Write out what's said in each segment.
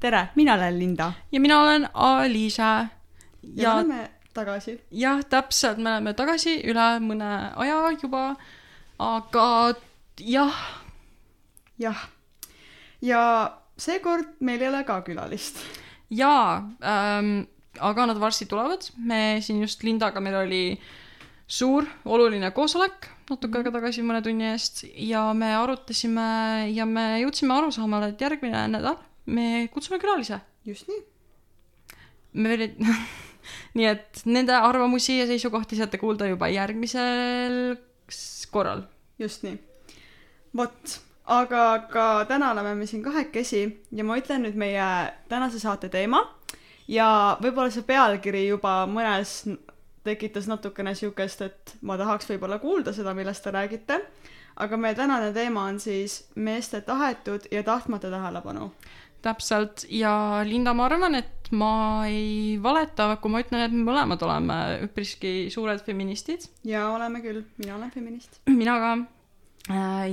tere, mina olen Linda ja mina olen Aliise. ja, ja ja me oleme tagasi. jah, täpselt, me oleme tagasi üle mõne aja juba, aga jah, jah. ja seekord meil ei ole ka külalist. jaa ähm,, aga nad varsti tulevad, me siin just Lindaga, meil oli suur oluline koosolek natuke aega tagasi, mõne tunni eest ja me arutasime ja me jõudsime arusaamale, et järgmine nädal me kutsume külalise. just nii. me veel ei, nii et nende arvamusi ja seisukohti saate kuulda juba järgmisel korral. just nii. vot, aga ka täna oleme me siin kahekesi ja ma ütlen nüüd meie tänase saate teema ja võib-olla see pealkiri juba mõnes tekitas natukene siukest, et ma tahaks võib-olla kuulda seda, millest te räägite. aga meie tänane teema on siis meeste tahetud ja tahtmata tähelepanu. Täpselt ja Linda, ma arvan, et ma ei valeta, kui ma ütlen, et me mõlemad oleme üpriski suured feministid, ja oleme küll, mina olen feminist. mina ka.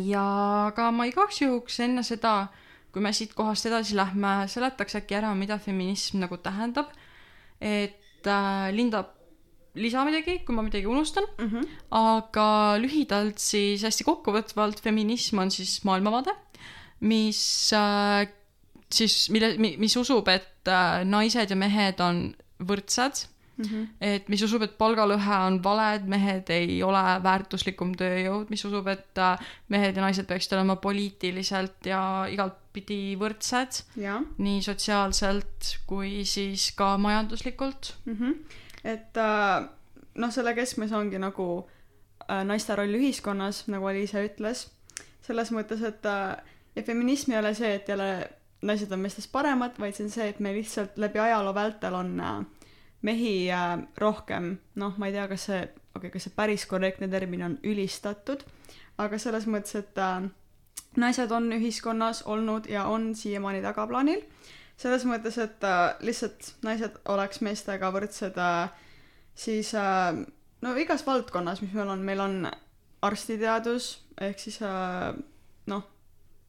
ja ka ma igaks juhuks enne seda, kui me siit kohast edasi lähme, seletaks äkki ära, mida feminism nagu tähendab. et äh, Linda, lisa midagi, kui ma midagi unustan. Mm -hmm. aga lühidalt siis hästi kokkuvõtvalt feminism on siis maailmavaade, mis äh, siis, mille, mis usub, et äh, naised ja mehed on võrdsed, Mm -hmm. et mis usub, et palgalõhe on vale, et mehed ei ole väärtuslikum tööjõud, mis usub, et äh, mehed ja naised peaksid olema poliitiliselt ja igatpidi võrdsed, jah nii sotsiaalselt kui siis ka majanduslikult. mm. -hmm. et äh, noh, selle keskmes ongi nagu naiste roll ühiskonnas, nagu Aliise ütles, selles mõttes, et ja feminism ei ole see, et jälle naised on meestest paremad, vaid see on see, et me lihtsalt läbi ajaloo vältel on äh, mehi äh, rohkem, noh, ma ei tea, kas see, okei okay,, kas see päris korrektne termin on ülistatud, aga selles mõttes, et äh, naised on ühiskonnas olnud ja on siiamaani tagaplaanil. Selles mõttes, et lihtsalt naised oleks meestega võrdsed siis no igas valdkonnas, mis meil on, meil on arstiteadus ehk siis noh,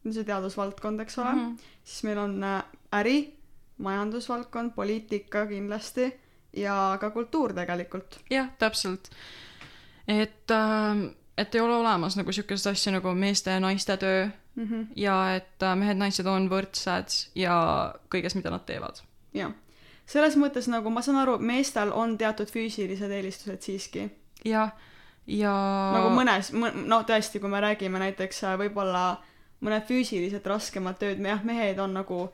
see teadusvaldkond, eks ole mm. -hmm. siis meil on äh, äri, majandusvaldkond, poliitika kindlasti ja ka kultuur tegelikult. jah, täpselt. et äh,, et ei ole olemas nagu siukest asja nagu meeste ja naiste töö Mm -hmm. ja et äh, mehed-naised on võrdsed ja kõiges, mida nad teevad. jah, selles mõttes nagu ma saan aru, meestel on teatud füüsilised eelistused siiski jah, ja nagu mõnes, no tõesti, kui me räägime näiteks äh, võib-olla mõned füüsiliselt raskemad tööd, jah, mehed on nagu,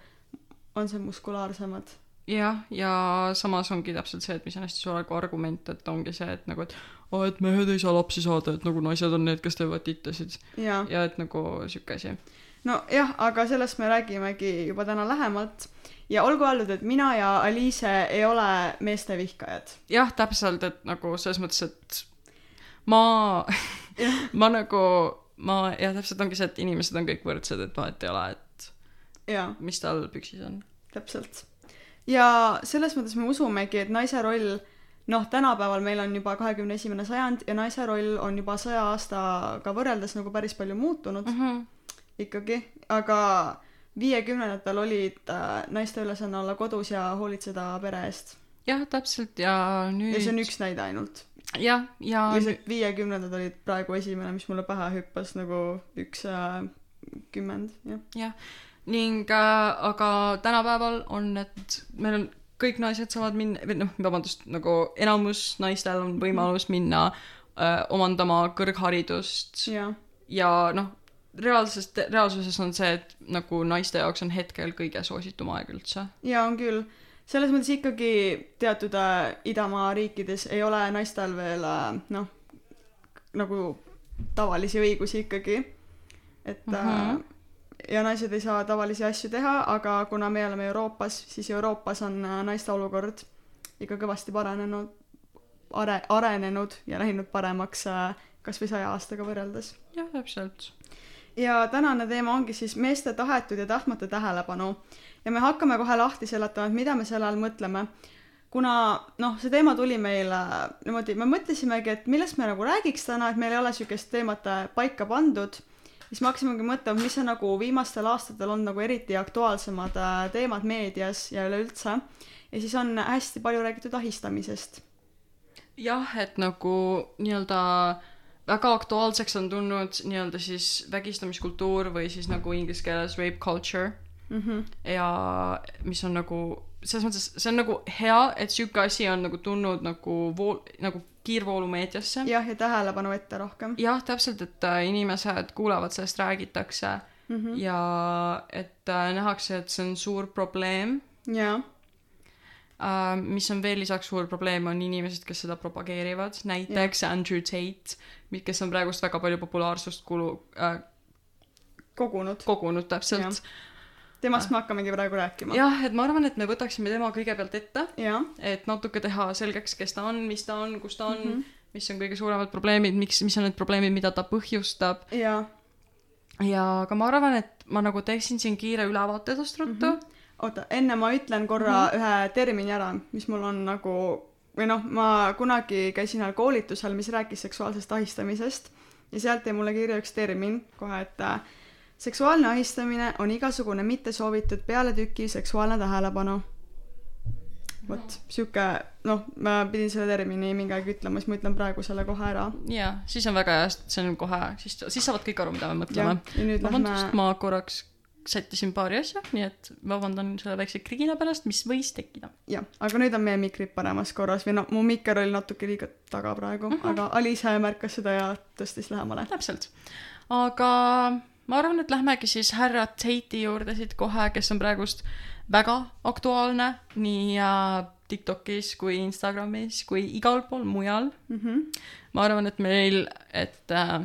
on see muskulaarsemad. jah, ja samas ongi täpselt see, et mis on hästi suur nagu argument, et ongi see, et nagu, et aa, et mehed ei saa lapsi saada, et nagu naised on need, kes teevad tittasid ja, et nagu siuke asi. nojah, aga sellest me räägimegi juba täna lähemalt ja olgu öeldud, et mina ja Aliise ei ole meeste vihkajad. jah, täpselt, et nagu selles mõttes, et ma, ma nagu, ma jah, täpselt ongi see, et inimesed on kõik võrdsed, et vahet ei ole, et jaa, mis tal püksis on. täpselt. ja selles mõttes me usumegi, et naise roll noh, tänapäeval meil on juba kahekümne esimene sajand ja naise roll on juba saja aastaga võrreldes nagu päris palju muutunud Mm -hmm. ikkagi, aga viiekümnendatel olid äh, naiste ülesanne olla kodus ja hoolitseda pere eest. jah, täpselt ja nüüd ja see on üks näide ainult. jah, ja lihtsalt viiekümnendad olid praegu esimene, mis mulle pähe hüppas nagu üks äh, kümmend, jah. jah, ning äh, aga tänapäeval on, et meil on kõik naised saavad minna, või noh, vabandust, nagu enamus naistel on võimalus minna äh, omandama kõrgharidust jah, ja noh, reaalses, reaalsuses on see, et nagu naiste jaoks on hetkel kõige soositum aeg üldse. ja on küll. Selles mõttes ikkagi teatud äh, idamaa riikides ei ole naistel veel äh, noh, nagu tavalisi õigusi ikkagi. et mm -hmm. Ja naised ei saa tavalisi asju teha, aga kuna me oleme Euroopas, siis Euroopas on naiste olukord ikka kõvasti paranenud, are-, arenenud ja läinud paremaks kas või saja aastaga võrreldes. jah, täpselt. Ja tänane teema ongi siis meeste tahetud ja tahtmata tähelepanu ja me hakkame kohe lahti seletama, et mida me selle all mõtleme. kuna noh, see teema tuli meile niimoodi, me mõtlesimegi, et millest me nagu räägiks täna, et meil ei ole niisugust teemat äh, paika pandud, siis me hakkasimegi mõtlema, mis on nagu viimastel aastatel olnud nagu eriti aktuaalsemad äh, teemad meedias ja üleüldse. ja siis on hästi palju räägitud ahistamisest. jah, et nagu nii-öelda väga aktuaalseks on tulnud nii-öelda siis vägistamiskultuur või siis nagu inglise keeles rape culture Mm -hmm. ja mis on nagu selles mõttes see on nagu hea, et sihuke asi on nagu tulnud nagu vool-, nagu kiirvoolumeediasse. jah, ja tähelepanu ette rohkem jah, täpselt, et äh, inimesed kuulevad sellest, räägitakse mm. -hmm. ja et äh, nähakse, et see on suur probleem ja, äh,. mis on veel lisaks suur probleem, on inimesed, kes seda propageerivad, näiteks yeah. Andrew Tate, kes on praegust väga palju populaarsust kulu- äh,, kogunud. kogunud täpselt. temast me hakkamegi praegu rääkima. jah, et ma arvan, et me võtaksime tema kõigepealt ette, ja, et natuke teha selgeks, kes ta on, mis ta on, kus ta on mm. -hmm. mis on kõige suuremad probleemid, miks, mis on need probleemid, mida ta põhjustab ja ja aga ma arvan, et ma nagu teeksin siin kiire ülevaate tast ruttu mm. -hmm. oota, enne ma ütlen korra mm -hmm. ühe termini ära, mis mul on nagu või noh, ma kunagi käisin ühel koolitusel, mis rääkis seksuaalsest ahistamisest ja sealt jäi mulle kirja üks termin kohe, et äh, seksuaalne ahistamine on igasugune mittesoovitud pealetükkiv seksuaalne tähelepanu. vot sihuke, noh, ma pidin selle termini mingi aeg ütlema, siis ma ütlen praegu selle kohe ära. ja siis on väga hea, sest see on kohe, siis, siis saavad kõik aru, mida me mõtleme., vabandust, ma korraks sättisin paari asja, nii et vabandan selle väikse krigina pärast, mis võis tekkida. jah, aga nüüd on meie mikrid paremas korras või noh, mu mikker oli natuke liiga taga praegu mm, -hmm. aga Aliise märkas seda ja tõstis lähemale. täpselt. aga ma arvan, et lähmegi siis härra Tate'i juurde siit kohe, kes on praegust väga aktuaalne nii äh, Tiktokis kui Instagramis kui igal pool mujal. Mm -hmm. ma arvan, et meil, et äh,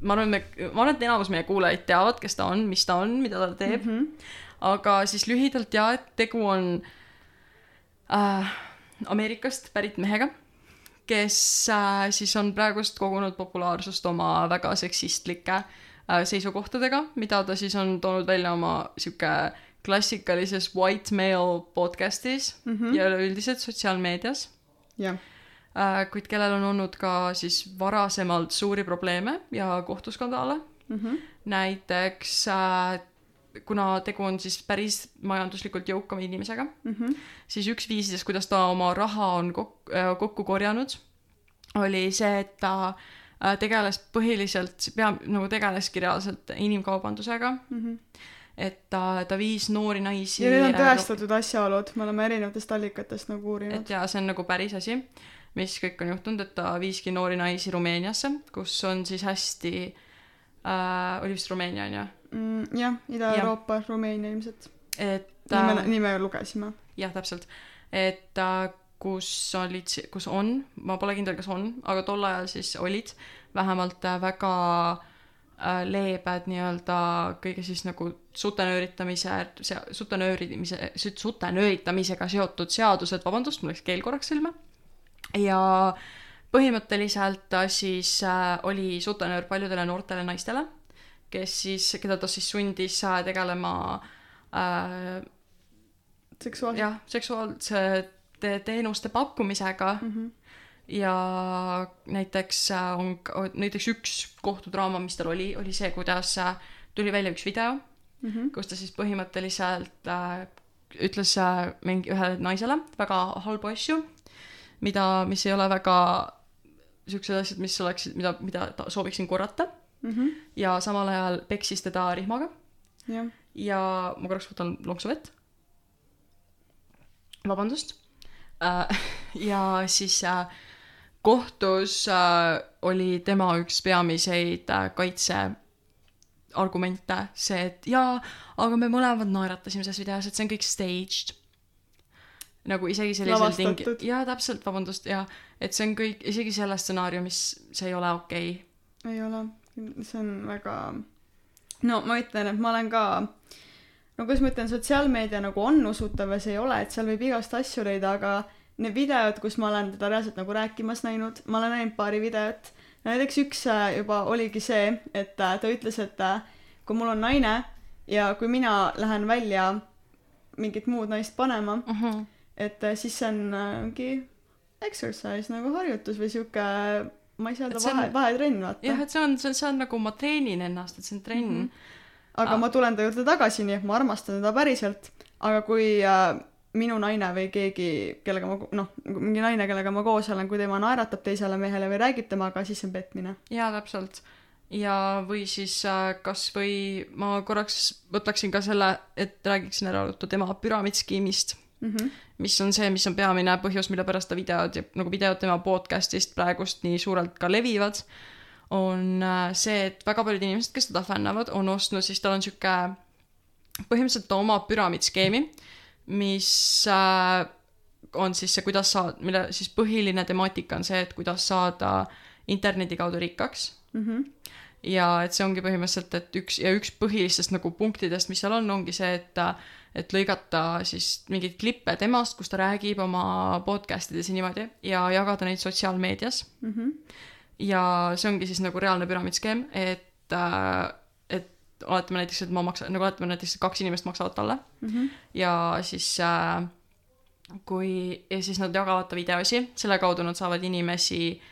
ma arvan, me, ma arvan, et enamus meie kuulajaid teavad, kes ta on, mis ta on, mida ta teeb mm. -hmm. aga siis lühidalt ja, et tegu on äh, Ameerikast pärit mehega, kes äh, siis on praegust kogunud populaarsust oma väga seksistlike äh, seisukohtadega, mida ta siis on toonud välja oma sihuke klassikalises white male podcast'is mm. -hmm. ja üleüldiselt sotsiaalmeedias jah, äh, kuid kellel on olnud ka siis varasemalt suuri probleeme ja kohtuskandaale. Mhm. näiteks äh, kuna tegu on siis päris majanduslikult jõukama inimesega, Mhm. siis üks viisidest, kuidas ta oma raha on kok-, kokku korjanud, oli see, et ta äh, tegeles põhiliselt, pea, nagu tegeleski reaalselt inimkaubandusega, Mhm. et ta, ta viis noori naisi ja need on äh, tõestatud asjaolud, me oleme erinevatest allikatest nagu uurinud et. jaa, see on nagu päris asi, mis kõik on juhtunud, et ta viiski noori naisi Rumeeniasse, kus on siis hästi äh,, oli vist Rumeenia on ju, Mm, jah, Ida-Euroopa, Rumeenia ilmselt. et nime, äh, nime lugesime. jah, täpselt, et äh, kus olid, kus on, ma pole kindel, kas on, aga tol ajal siis olid vähemalt äh, väga äh, leebed nii-öelda kõige siis nagu sutenööritamise, sutenöörimise, sutenööritamisega seotud seadused, vabandust, mul läks keel korraks silma. Ja põhimõtteliselt ta siis äh, oli sutenöör paljudele noortele naistele, kes siis, keda ta siis sundis äh, tegelema äh, seksuaalselt. jah, seksuaalsete teenuste pakkumisega Mm -hmm. ja näiteks äh, on, näiteks üks kohtudraama, mis tal oli, oli see, kuidas äh, tuli välja üks video, Mm -hmm. kus ta siis põhimõtteliselt äh, ütles äh, mingi ühele naisele väga halbu asju, mida, mis ei ole väga siuksed asjad, mis oleksid, mida, mida sooviksin korrata Mm -hmm. ja samal ajal peksis teda rihmaga ja ma korraks võtan lonksu vett. vabandust. ja siis äh, kohtus äh, oli tema üks peamiseid äh, kaitseargumente see, et jaa, aga me mõlemad naeratasime selles videos, et see on kõik staged. Nagu isegi sellisel tingi- jaa, täpselt, vabandust, jaa, et see on kõik, isegi selles stsenaariumis see ei ole okei okay.. ei ole, see on väga, no ma ütlen, et ma olen ka no kuidas ma ütlen, sotsiaalmeedia nagu on usutav ja see ei ole, et seal võib igast asju leida, aga need videod, kus ma olen teda reaalselt nagu rääkimas näinud, ma olen näinud paari videot. näiteks üks äh, juba oligi see, et äh, ta ütles, et äh, kui mul on naine ja kui mina lähen välja mingit muud naist panema, uh. -huh. Et äh, siis see on äh, mingi exercise nagu harjutus või sihuke ma ei saa öelda vahe, vahetrenn, vaata jah, et see on, see on, see on nagu ma treenin ennast, et see on trenn mm. -hmm. aga Aa. ma tulen ta juurde tagasi, nii et ma armastan teda päriselt, aga kui äh, minu naine või keegi, kellega ma, noh, mingi naine, kellega ma koos olen, kui tema naeratab teisele mehele või räägib temaga, siis see on petmine. jaa, täpselt. ja, või siis äh, kas või ma korraks võtaksin ka selle, et räägiksin ära juttu tema püramiidskeemist, Mm -hmm. mis on see, mis on peamine põhjus, mille pärast ta videod ja nagu videod tema podcast'ist praegust nii suurelt ka levivad, on äh, see, et väga paljud inimesed, kes teda fännavad, on ostnud, siis tal on sihuke, põhimõtteliselt ta omab püramiidskeemi, mis äh, on siis see, kuidas sa, mille siis põhiline temaatika on see, et kuidas saada interneti kaudu rikkaks Mm -hmm. ja et see ongi põhimõtteliselt, et üks ja üks põhilistest nagu punktidest, mis seal on, ongi see, et et lõigata siis mingeid klippe temast, kus ta räägib oma podcast ides ja niimoodi ja jagada neid sotsiaalmeedias. Mm -hmm. ja see ongi siis nagu reaalne püramiidskeem, et äh, et oletame näiteks, et ma maksan, nagu oletame näiteks, et kaks inimest maksavad talle Mm -hmm. ja siis äh, kui ja siis nad jagavad ta videosi, selle kaudu nad saavad inimesi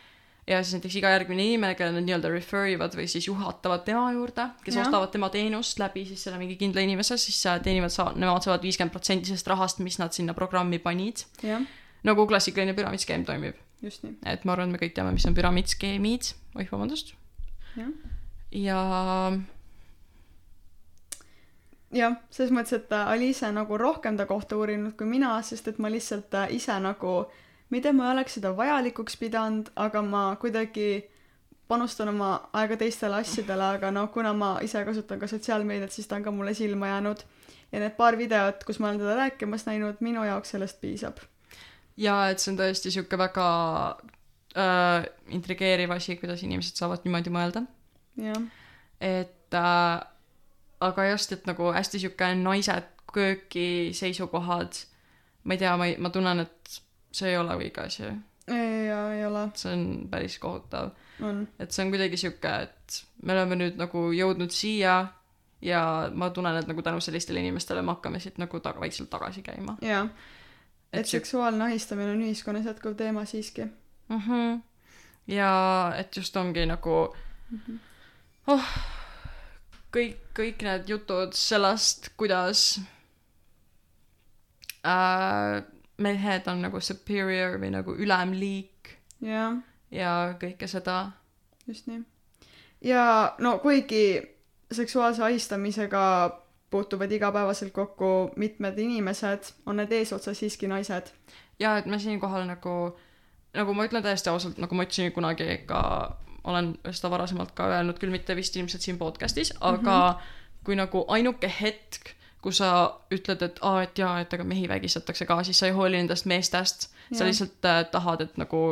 ja siis näiteks iga järgmine inimene, kelle nad nii-öelda refer ivad või siis juhatavad tema juurde, kes ja. ostavad tema teenust läbi siis selle mingi kindla inimese, siis äh, teenivad saa-, nemad saavad viiskümmend protsenti sellest rahast, mis nad sinna programmi panid. nagu klassikaline püramiidskeem toimib. just nii. et ma arvan, et me kõik teame, mis on püramiidskeemid, oih, vabandust. jah, ja jah, selles mõttes, et äh, Aliise nagu rohkem ta kohta uurinud kui mina, sest et ma lihtsalt äh, ise nagu, mitte ma ei oleks seda vajalikuks pidanud, aga ma kuidagi panustan oma aega teistele asjadele, aga noh, kuna ma ise kasutan ka sotsiaalmeediat, siis ta on ka mulle silma jäänud. ja need paar videot, kus ma olen teda rääkimas näinud, minu jaoks sellest piisab. ja et see on tõesti sihuke väga äh, intrigeeriv asi, kuidas inimesed saavad niimoodi mõelda. et äh, aga just, et nagu hästi sihuke naised kööki seisukohad, ma ei tea, ma ei, ma tunnen, et see ei ole õige asi. ja ei ole, see on päris kohutav. et see on kuidagi sihuke, et me oleme nüüd nagu jõudnud siia ja ma tunnen, et nagu tänu sellistele inimestele me hakkame siit nagu taga, vaikselt tagasi käima. jah. et et seksuaalne ahistamine on ühiskonnas jätkuv teema siiski. mm. -hmm. ja et just ongi nagu oh, kõik, kõik need jutud sellest, kuidas äh, mehed on nagu superior või nagu ülemliik jah ja kõike seda. just nii. ja no kuigi seksuaalse ahistamisega puutuvad igapäevaselt kokku mitmed inimesed, on need eesotsas siiski naised. ja et me siinkohal nagu, nagu ma ütlen täiesti ausalt, nagu ma ütlesin kunagi ka, olen seda varasemalt ka öelnud, küll mitte vist ilmselt siin podcast'is, aga mm -hmm. kui nagu ainuke hetk, kui sa ütled, et aa, et jaa, et aga mehi vägistatakse ka, siis sa ei hooli nendest meestest, sa lihtsalt äh, tahad, et nagu,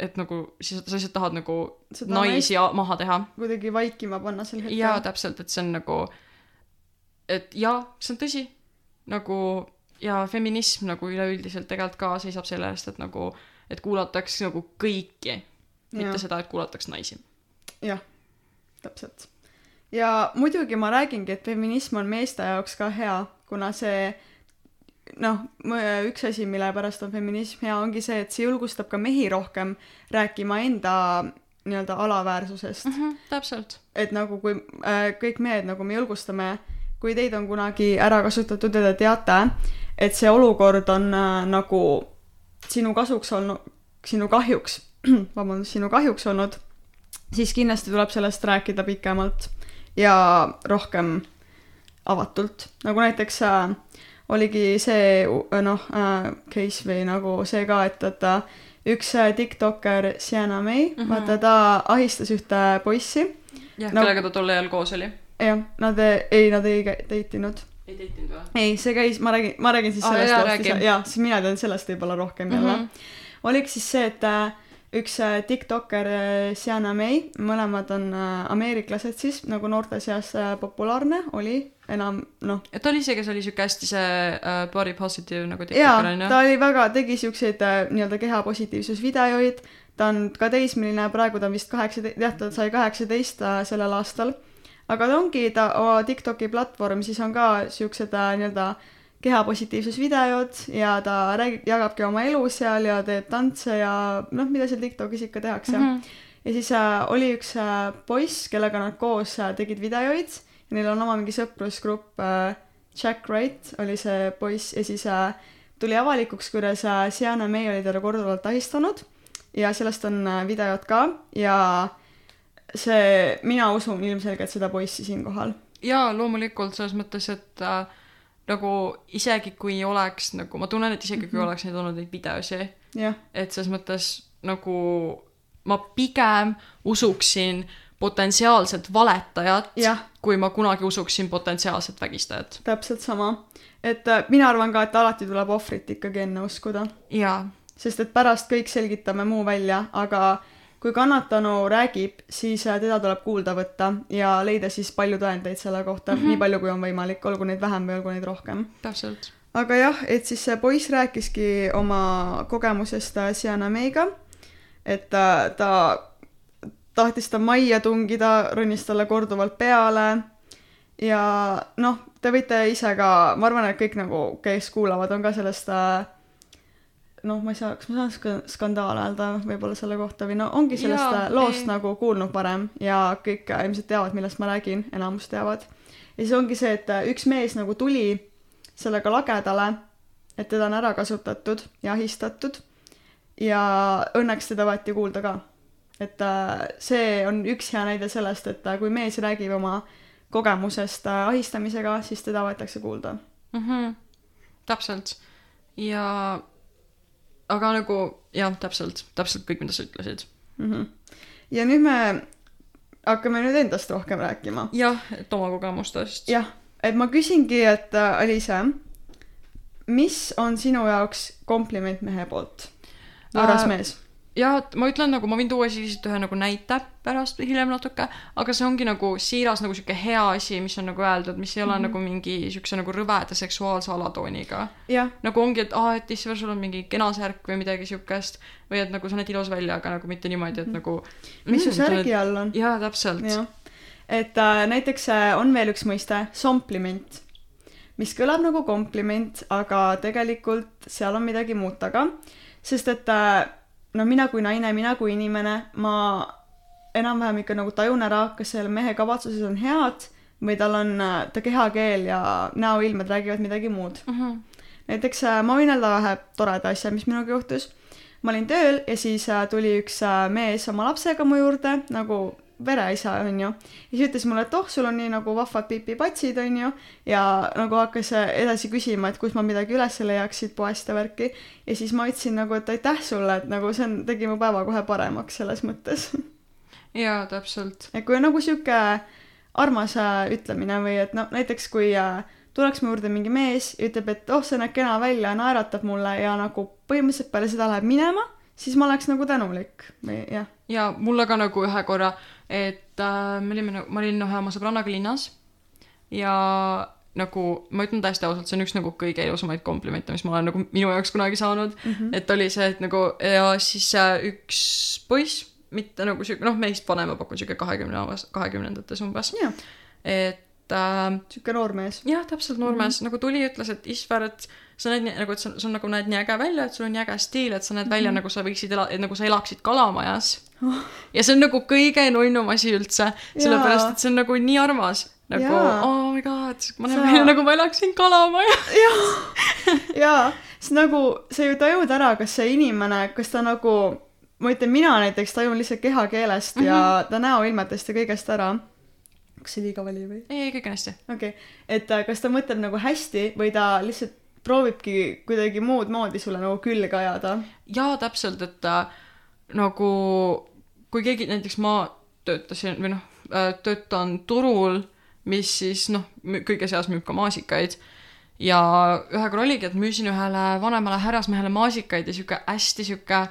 et nagu, siis sa lihtsalt tahad nagu Seda naisi naist... maha teha. kuidagi vaikima panna sel hetkel. jaa, täpselt, et see on nagu, et jaa, see on tõsi, nagu ja feminism nagu üleüldiselt tegelikult ka seisab selle eest, et nagu, et kuulataks nagu kõiki, mitte Jah. seda, et kuulataks naisi. jah, täpselt. Ja muidugi ma räägingi, et feminism on meeste jaoks ka hea, kuna see noh, üks asi, mille pärast on feminism hea, ongi see, et see julgustab ka mehi rohkem rääkima enda nii-öelda alaväärsusest mm. -hmm, täpselt. et nagu kui äh, kõik mehed nagu me julgustame, kui teid on kunagi ära kasutatud ja te teate, et see olukord on äh, nagu sinu kasuks olnud, sinu kahjuks, vabandust, sinu kahjuks olnud, siis kindlasti tuleb sellest rääkida pikemalt ja rohkem avatult, nagu näiteks äh, oligi see noh äh, case või nagu see ka, et, äh, üks äh, tiktokker, Sienna May mm. -hmm. vaata ta ahistas ühte poissi jah No- kellega ta tol ajal koos oli. jah, nad ei, nad ei date inud. ei teitinud või? ei, see käis, ma räägin, ma räägin siis sellest jaa, loostist räägi. ja siis mina tean sellest võib-olla rohkem jälle mm. -hmm. oliks siis see, et äh, üks äh, tiktokker, Sienna May, mõlemad on äh, ameeriklased siis nagu noorte seas äh, populaarne, oli enam noh, ta oli see, kes oli siuke hästi see uh, body positive nagu jaa tiktoker, onju ta. oli väga, tegi siukseid äh, nii-öelda kehapositiivsusvideoid, ta on ka teismeline, praegu ta on vist kaheksateist, jah, ta sai kaheksateist äh, sellel aastal. aga ta ongi, ta Tiktoki platvorm siis on ka siuksed äh, nii-öelda kehapositiivsusvideod ja ta räägib, jagabki oma elu seal ja teeb tantse ja noh, mida seal Tiktokis ikka tehakse mm. -hmm. ja siis äh, oli üks äh, poiss, kellega nad koos äh, tegid videoid ja neil on oma mingi sõprusgrupp äh,, Jack Wright oli see poiss ja siis äh, tuli avalikuks, kuidas äh, Sienna May oli teda korduvalt ahistanud ja sellest on äh, videod ka ja see, mina usun ilmselgelt seda poissi siinkohal. jaa, loomulikult selles mõttes, et äh, nagu isegi kui oleks nagu, ma tunnen, et isegi kui Mhm. oleks neid olnud neid videosi, jah, et selles mõttes nagu ma pigem usuksin potentsiaalset valetajat, jah, kui ma kunagi usuksin potentsiaalset vägistajat. täpselt sama. et äh, mina arvan ka, et alati tuleb ohvrit ikkagi enne uskuda, jaa, sest et pärast kõik selgitame muu välja, aga kui kannatanu räägib, siis äh, teda tuleb kuulda võtta ja leida siis palju tõendeid selle kohta mm, -hmm. nii palju kui on võimalik, olgu neid vähem või olgu neid rohkem. täpselt. aga jah, et siis see poiss rääkiski oma kogemusest äh, Sienna Meiga, et ta, ta tahtis ta majja tungida, ronis talle korduvalt peale ja noh, te võite ise ka, ma arvan, et kõik nagu, kes kuulavad, on ka sellest äh, noh, ma ei saa, kas ma saan ska- skandaal öelda võib-olla selle kohta või no ongi sellest Jaa, Jaa, loost ei. nagu kuulnud varem ja kõik äh, ilmselt teavad, millest ma räägin, enamus teavad. ja siis ongi see, et äh, üks mees nagu tuli sellega lagedale, et teda on ära kasutatud ja ahistatud ja õnneks teda võeti kuulda ka. et äh, see on üks hea näide sellest, et äh, kui mees räägib oma kogemusest äh, ahistamisega, siis teda võetakse kuulda. mm. -hmm. täpselt. ja, aga nagu jah, täpselt, täpselt kõik, mida sa ütlesid. mm. -hmm. ja nüüd me hakkame nüüd endast rohkem rääkima. jah, et oma kogemustest. jah, et ma küsingi, et äh, Aliise, mis on sinu jaoks kompliment mehe poolt? võõras Äh, mees. Ja et ma ütlen nagu, ma võin tuua siis ühe nagu näite pärast hiljem natuke, aga see ongi nagu siiras nagu sihuke hea asi, mis on nagu öeldud, mis ei ole mm Mhm. -hmm. nagu mingi siukse nagu rõveda seksuaalse alatooniga. jah, nagu ongi, et aa, et issand, sul on mingi kena särk või midagi siukest või et nagu sa näed ilus välja, aga nagu mitte niimoodi, et nagu. mis su särgi all on? jaa, täpselt. jah, et äh, näiteks äh, on veel üks mõiste, sompliment, mis kõlab nagu kompliment, aga tegelikult seal on midagi muud taga, sest et äh, no mina kui naine, mina kui inimene, ma enam-vähem ikka nagu tajun ära, kas selle mehe kavatsused on head või tal on ta kehakeel ja näoilmed räägivad midagi muud. Mhm. näiteks äh, ma võin öelda ühe toreda asja, mis minuga juhtus. ma olin tööl ja siis äh, tuli üks äh, mees oma lapsega mu juurde nagu vereisa onju ja siis ütles mulle, et oh, sul on nii nagu vahvad pipipatsid onju ja nagu hakkas edasi küsima, et kus ma midagi üles leiaks siit poest ja värki ja siis ma ütlesin nagu, et aitäh sulle, et nagu see on, tegi mu päeva kohe paremaks selles mõttes. jaa, täpselt. et kui on nagu sihuke armas äh, ütlemine või et noh, näiteks kui äh, tuleks mu juurde mingi mees ja ütleb, et oh, sa näed kena välja, naeratab mulle ja nagu põhimõtteliselt peale seda läheb minema, siis ma oleks nagu tänulik või jah. Ja mulle ka nagu ühe korra, et äh, me olime nagu, ma olin ühe oma sõbrannaga linnas ja nagu ma ütlen täiesti ausalt, see on üks nagu kõige ilusamaid komplimente, mis ma olen nagu minu jaoks kunagi saanud mm. -hmm. et oli see, et nagu ja siis äh, üks poiss, mitte nagu sihuke, noh, meist vanem, ma pakun sihuke kahekümne, kahekümnendates umbes, jah, et äh, sihuke noormees. jah, täpselt noormees mm -hmm. nagu tuli ütles, et Isver, et sa näed nagu, et sa, sul nagu näed nii äge välja, et sul on nii äge stiil, et sa näed mm -hmm. välja nagu sa võiksid ela-, nagu sa elaksid kalamajas. Ja see on nagu kõige nunnum asi üldse, sellepärast Jaa. et see on nagu nii armas. nagu Jaa. oh my god, ma näen välja nagu ma elaksin kalamajas. jaa, siis nagu sa ju tajud ära, kas see inimene, kas ta nagu, ma ütlen, mina näiteks tajun lihtsalt kehakeelest mm -hmm. ja ta näoilmetest ja kõigest ära. kas see liiga vali või? ei, ei kõik on hästi. okei okay., et äh, kas ta mõtleb nagu hästi või ta lihtsalt proovibki kuidagi muud moodi sulle nagu külge ajada. jaa, täpselt, et äh, nagu kui keegi, näiteks ma töötasin või noh, töötan turul, mis siis noh, kõige seas müüb ka maasikaid ja ühe korra oligi, et müüsin ühele vanemale härrasmehele maasikaid ja sihuke hästi sihuke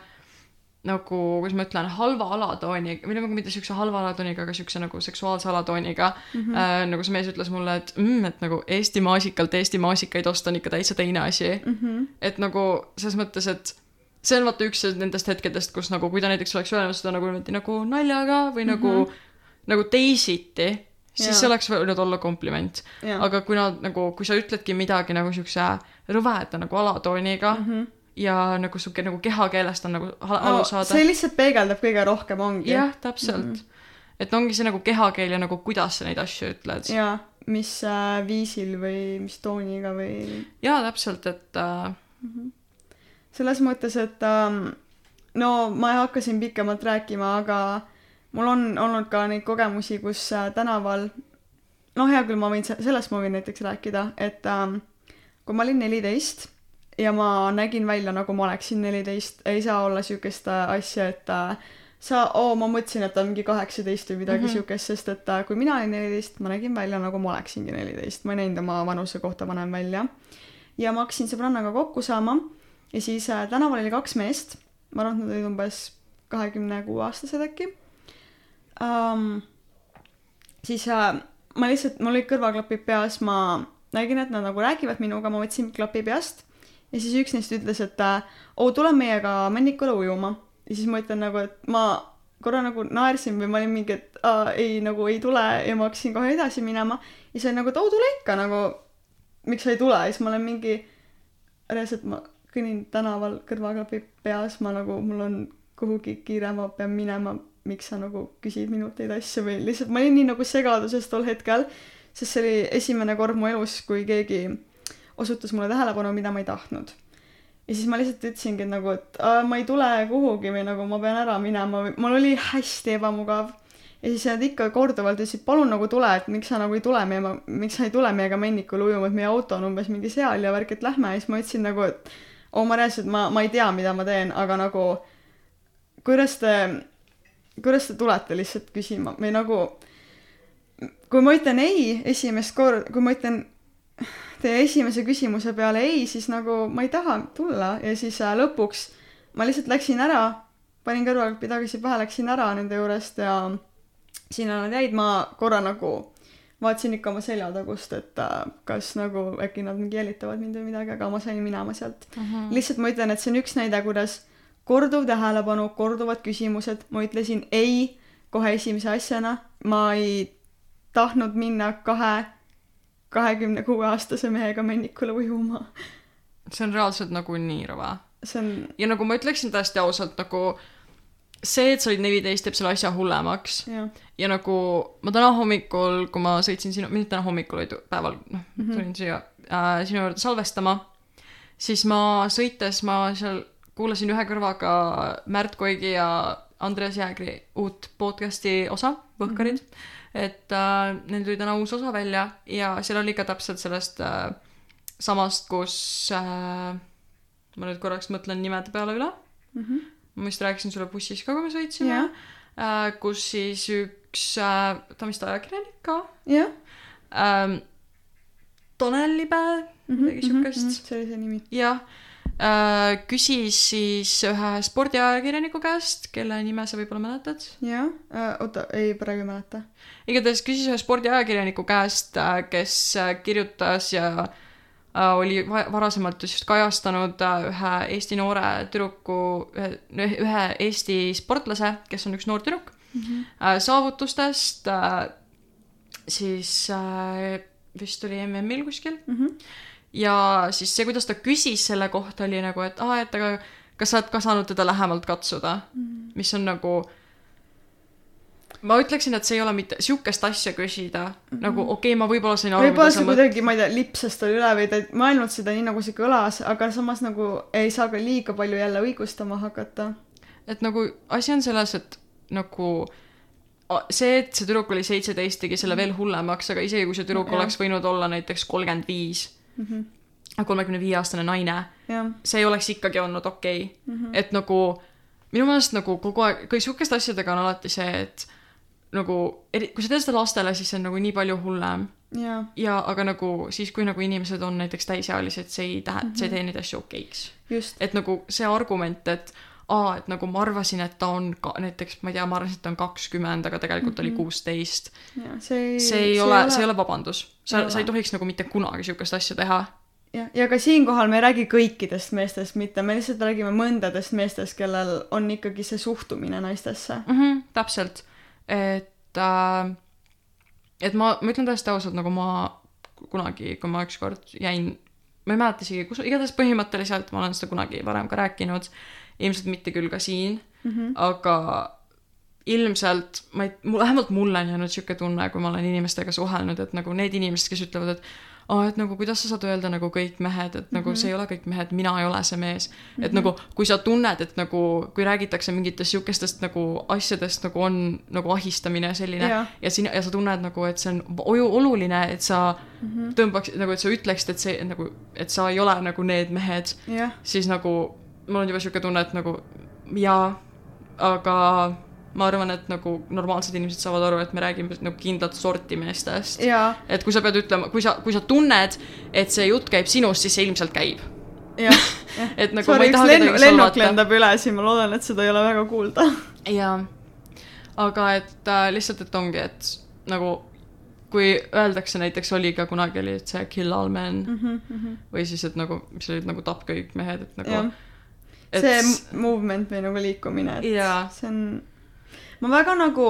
nagu, kuidas ma ütlen, halva alatooniga või nagu mitte siukse halva alatooniga, aga siukse nagu seksuaalse alatooniga mm. -hmm. Äh, nagu see mees ütles mulle, et mm,, et nagu Eesti maasikalt Eesti maasikaid osta on ikka täitsa teine asi mm. -hmm. et nagu selles mõttes, et see on vaata üks nendest hetkedest, kus nagu, kui ta näiteks oleks öelnud seda nagu niimoodi nagu naljaga või nagu mm, -hmm. nagu teisiti, siis Jaa. see oleks võinud olla kompliment. Jaa. aga kui nad nagu, kui sa ütledki midagi nagu siukse rõveda nagu alatooniga mm, Mhm. -hmm. ja nagu sihuke nagu kehakeelest on nagu ha- no aru saada see lihtsalt peegeldab kõige rohkem ongi jah täpselt mm Mhm. -hmm. et ongi see nagu kehakeel ja nagu kuidas sa neid asju ütled ja mis äh, viisil või mis tooniga või jaa täpselt et äh, selles mõttes, et ähm, no ma ei hakka siin pikemalt rääkima, aga mul on olnud ka neid kogemusi, kus äh, tänaval, noh, hea küll, ma võin, se- sellest ma võin näiteks rääkida, et ähm, kui ma olin neliteist ja ma nägin välja, nagu ma oleksin neliteist, ei saa olla siukest äh, asja, et äh, sa, oo, ma mõtlesin, et ta on mingi kaheksateist või midagi mm. -hmm. siukest, sest et äh, kui mina olin neliteist, ma nägin välja, nagu ma oleksingi neliteist, ma ei näinud oma vanuse kohta vanem välja. ja ma hakkasin sõbrannaga kokku saama ja siis äh, tänaval oli kaks meest, ma arvan, et nad olid umbes kahekümne kuue aastased äkki. Um,. siis äh, ma lihtsalt, mul olid kõrvaklapid peas, ma nägin, et nad nagu räägivad minuga, ma võtsin klapi peast. Ja siis üks neist ütles, et äh, oo, tule meiega Männikule ujuma. ja siis ma ütlen nagu, et ma korra nagu naersin või ma olin mingi, et aa, ei nagu ei tule. Ja ma hakkasin kohe edasi minema. Ja siis oli nagu, et oo, tule ikka nagu, miks sa ei tule? Siis ma olen mingi, reaalselt ma kõnnin tänaval kõrvaklapid peas, ma nagu, mul on kuhugi kiire, ma pean minema, miks sa nagu küsid minult neid asju või lihtsalt ma olin nii nagu segaduses tol hetkel, sest see oli esimene kord mu elus, kui keegi osutas mulle tähelepanu, mida ma ei tahtnud. ja siis ma lihtsalt ütlesingi, et nagu, et aa, ma ei tule kuhugi või nagu ma pean ära minema või mul oli hästi ebamugav. ja siis nad ikka korduvalt ütlesid, palun nagu tule, et miks sa nagu ei tule meiega, miks sa ei tule meiega Männikule ujuma, et meie auto on umbes mingi seal ja värk, et lähme ja siis ma ütlesin nagu, et oo, ma reaalselt, ma, ma ei tea, mida ma teen, aga nagu kuidas te, kuidas te tulete lihtsalt küsima või nagu kui ma ütlen ei esimest korda, kui ma ütlen teie esimese küsimuse peale ei, siis nagu ma ei taha tulla ja siis äh, lõpuks ma lihtsalt läksin ära, panin kõrvaklapi tagasi pähe, läksin ära nende juurest ja sinna nad jäid, ma korra nagu vaatasin ikka oma seljatagust, et äh, kas nagu äkki nad mingi jälitavad mind või midagi, aga ma sain minema sealt Mhm. lihtsalt ma ütlen, et see on üks näide, kuidas korduv tähelepanu, korduvad küsimused, ma ütlesin ei kohe esimese asjana, ma ei tahtnud minna kahe kahekümne kuue aastase mehega Männikule ujuma. see on reaalselt nagu nii rõve see on, ja nagu ma ütleksin täiesti ausalt nagu see, et sa olid neliteist, teeb selle asja hullemaks ja nagu ma täna hommikul, kui ma sõitsin sinu, mitte täna hommikul, vaid päeval, noh mm -hmm. tulin siia äh, sinu juurde salvestama, siis ma sõites, ma seal kuulasin ühe kõrvaga Märt Koigi ja Andreas Jäägri uut podcast'i osa, Võhkarid mm. -hmm. et äh, neil tuli täna uus osa välja ja seal oli ka täpselt sellest äh, samast, kus äh, ma nüüd korraks mõtlen nimede peale üle Mhm. Ma vist rääkisin sulle bussis ka, kui me sõitsime Jah. äh, kus siis üks äh,, ta on vist ajakirjanik ka jah. ähm,, Tanel Libe, midagi siukest, see oli see nimi. jah äh,, küsis siis ühe spordiajakirjaniku käest, kelle nime sa võib-olla mäletad. jah, oota, ei praegu ei mäleta. igatahes küsis ühe spordiajakirjaniku käest, kes äh, kirjutas ja äh, oli va- varasemalt just kajastanud äh, ühe Eesti noore tüdruku, ühe, Eesti sportlase, kes on üks noor tüdruk mm, -hmm. saavutustest äh, siis äh, vist oli MM-il kuskil Mhm. ja siis see, kuidas ta küsis selle kohta, oli nagu, et aa, et aga kas sa oled ka saanud teda lähemalt katsuda mm., mis on nagu ma ütleksin, et see ei ole mitte sihukest asja küsida mm, -hmm. nagu okei okay,, ma võib-olla sain aru, võib-olla see kuidagi, ma ei tea, lipsas tal üle või ta ei mõelnud seda nii, nagu see kõlas, aga samas nagu ei saa ka liiga palju jälle õigustama hakata. et nagu asi on selles, et nagu see, et see tüdruk oli seitseteist, tegi selle veel hullemaks, aga isegi kui see tüdruk Jah. oleks võinud olla näiteks kolmkümmend viis, kolmekümne viie aastane naine, see ei oleks ikkagi olnud okei okay. mm. -hmm. et nagu minu meelest nagu kogu aeg, kõik sihukeste asjadega on alati see, et nagu, kui sa teed seda lastele, siis see on nagu nii palju hullem ja aga nagu siis, kui nagu inimesed on näiteks täisealised, see ei tähenda mm, -hmm. see ei tee neid asju okeiks. et nagu see argument, et aa, et nagu ma arvasin, et ta on ka näiteks, ma ei tea, ma arvasin, et ta on kakskümmend, aga tegelikult mm -hmm. oli kuusteist. jah, see ei see ei ole, see ei ole vabandus. Sa, ole. sa ei tohiks nagu mitte kunagi sihukest asja teha. jah, ja ka siinkohal me ei räägi kõikidest meestest mitte, me lihtsalt räägime mõndadest meestest, kellel on ikkagi see suhtumine naistesse. mm. -hmm, täpselt, et äh,, et ma, ma ütlen täiesti ausalt, nagu ma kunagi, kui ma ükskord jäin ma ei mäleta isegi kus igatahes põhimõtteliselt ma olen seda kunagi varem ka rääkinud ilmselt mitte küll ka siin mm -hmm. aga ilmselt ma ei vähemalt mulle on jäänud siuke tunne kui ma olen inimestega suhelnud et nagu need inimesed kes ütlevad et aa et nagu kuidas sa saad öelda nagu kõik mehed et nagu mm -hmm. see ei ole kõik mehed mina ei ole see mees mm -hmm. et nagu kui sa tunned et nagu kui räägitakse mingitest siukestest nagu asjadest nagu on nagu ahistamine ja selline Jah. ja sina ja sa tunned nagu et see on oluline et sa mm -hmm. tõmbaksid nagu et sa ütleksid et see nagu et sa ei ole nagu need mehed siis nagu mul on juba siuke tunne et nagu jaa aga ma arvan et nagu normaalsed inimesed saavad aru et me räägime nagu kindlat sorti meestest. Et kui sa pead ütlema kui sa kui sa tunned et see jutt käib sinust siis see ilmselt käib. Et nagu sorry ma ei taha lennu- kedagi lennuk lendab üle siin ma loodan et seda ei ole väga kuulda. Jaa. Aga et äh, lihtsalt et ongi et nagu kui öeldakse näiteks oli ka kunagi oli et see kill all men mm -hmm, mm -hmm. või siis et nagu mis olid nagu tapp kõik mehed et nagu et see m- movement või nagu liikumine et Jaa. see on ma väga nagu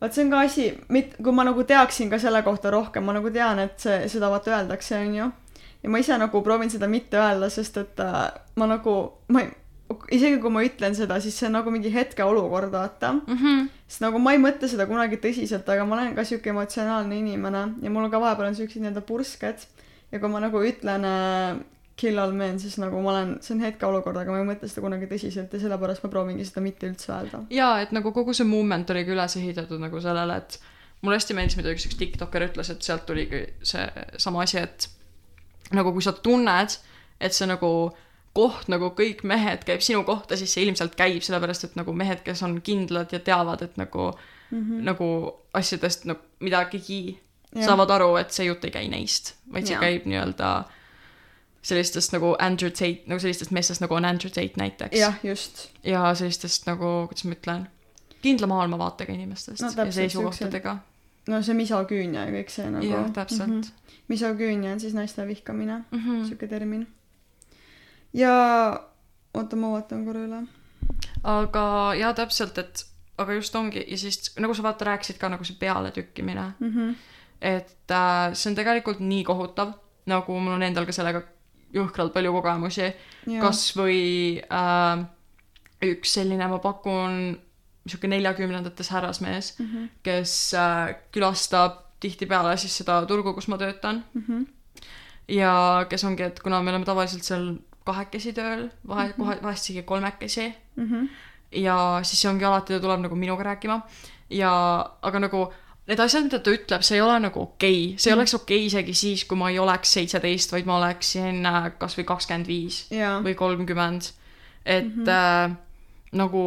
vot see on ka asi mit- kui ma nagu teaksin ka selle kohta rohkem ma nagu tean et see seda vaata öeldakse onju. Ja ma ise nagu proovin seda mitte öelda sest et äh, ma nagu ma ei isegi kui ma ütlen seda siis see on nagu mingi hetkeolukord vaata. Mm -hmm. sest nagu ma ei mõtle seda kunagi tõsiselt aga ma olen ka siuke emotsionaalne inimene ja mul on ka vahepeal on siuksed nii-öelda pursked. Ja kui ma nagu ütlen äh, kill all men siis nagu ma olen see on hetkeolukord aga ma ei mõtle seda kunagi tõsiselt ja sellepärast ma proovingi seda mitte üldse öelda jaa et nagu kogu see movement oligi üles ehitatud nagu sellele et mulle hästi meeldis mida üks üks tiktokker ütles et sealt tuligi see sama asi et nagu kui sa tunned et see nagu koht nagu kõik mehed käib sinu kohta siis see ilmselt käib sellepärast et nagu mehed kes on kindlad ja teavad et nagu mm -hmm. nagu asjadest nagu midagigi saavad aru et see jutt ei käi neist vaid see Jah. käib nii-öelda sellistest nagu Andrew Tate nagu sellistest meestest nagu on Andrew Tate näiteks. Jah just. Ja sellistest nagu kuidas ma ütlen kindla maailmavaatega inimestest No ja seisukohtadega. no see misoküünia ja kõik see nagu. Jah täpselt. Mm -hmm. misoküünia on siis naiste vihkamine -hmm. siuke termin. Ja oota ma vaatan korra üle. Aga jaa täpselt et aga just ongi ja siis nagu sa vaata rääkisid ka nagu see pealetükkimine mm -hmm. et äh, see on tegelikult nii kohutav nagu mul on endal ka sellega jõhkralt palju kogemusi ja kas või äh, üks selline ma pakun sihuke neljakümnendates härrasmees mm -hmm. kes äh, külastab tihtipeale siis seda turgu kus ma töötan Mm -hmm. ja kes ongi et kuna me oleme tavaliselt seal kahekesi tööl vahe Mhm. kohe vahest isegi kolmekesi Mm -hmm. ja siis see ongi alati ta tuleb nagu minuga rääkima ja aga nagu need asjad mida ta ütleb see ei ole nagu okei okay. see ei Mhm. oleks okei okay isegi siis kui ma ei oleks seitseteist vaid ma oleksin äh, kasvõi kakskümmend viis või kolmkümmend et mm. -hmm. äh, nagu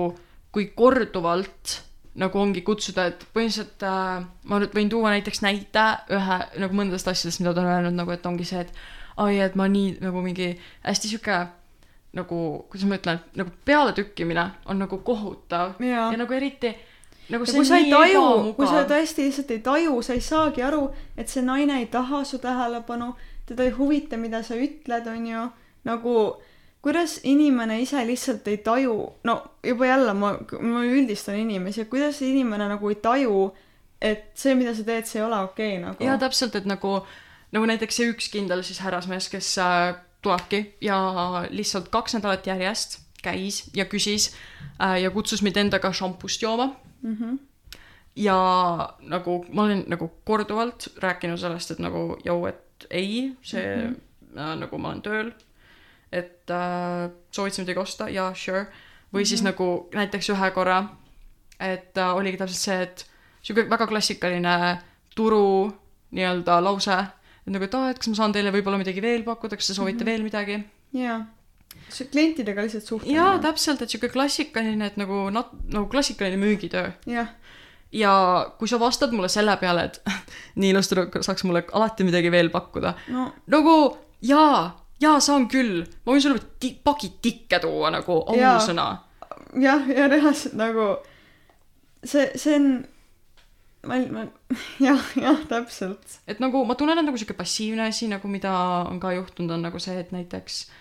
kui korduvalt nagu ongi kutsuda et põhimõtteliselt äh, ma nüüd võin tuua näiteks näite ühe nagu mõndadest asjadest mida ta on öelnud nagu et ongi see et ai et ma nii nagu mingi hästi sihuke nagu kuidas ma ütlen nagu pealetükkimine on nagu kohutav ja ja nagu eriti nagu ja kui sa ei taju kui sa tõesti lihtsalt ei taju sa ei saagi aru et see naine ei taha su tähelepanu teda ei huvita mida sa ütled onju nagu kuidas inimene ise lihtsalt ei taju no juba jälle ma ma üldistan inimesi kuidas see inimene nagu ei taju et see mida sa teed see ei ole okei okay, nagu. Jaa täpselt et nagu nagu näiteks see üks kindel siis härrasmees kes äh, tulebki ja lihtsalt kaks nädalat järjest käis ja küsis äh, ja kutsus mind endaga šampust jooma mm -hmm. ja nagu ma olen nagu korduvalt rääkinud sellest et nagu jõu et ei see mm -hmm. nagu ma olen tööl et äh, soovitasin midagi osta ja sure või mm -hmm. siis nagu näiteks ühe korra et äh, oligi täpselt see et sihuke väga klassikaline turu nii-öelda lause et nagu et aa et kas ma saan teile võib-olla midagi veel pakkuda kas te soovite mm -hmm. veel midagi jaa see klientidega lihtsalt suhtlemine. Jaa täpselt et sihuke klassikaline et nagu nat- nagu klassikaline müügitöö. Jah. Ja kui sa vastad mulle selle peale et nii ilus tüdruk saaks mulle alati midagi veel pakkuda no. nagu jaa jaa saan küll. Ma võin sulle ti- paki tikke tuua nagu ausõna jah ja reaalselt nagu see see on ma ma jah jah täpselt. Et nagu ma tunnen et nagu sihuke passiivne asi nagu mida on ka juhtunud on nagu see et näiteks äh,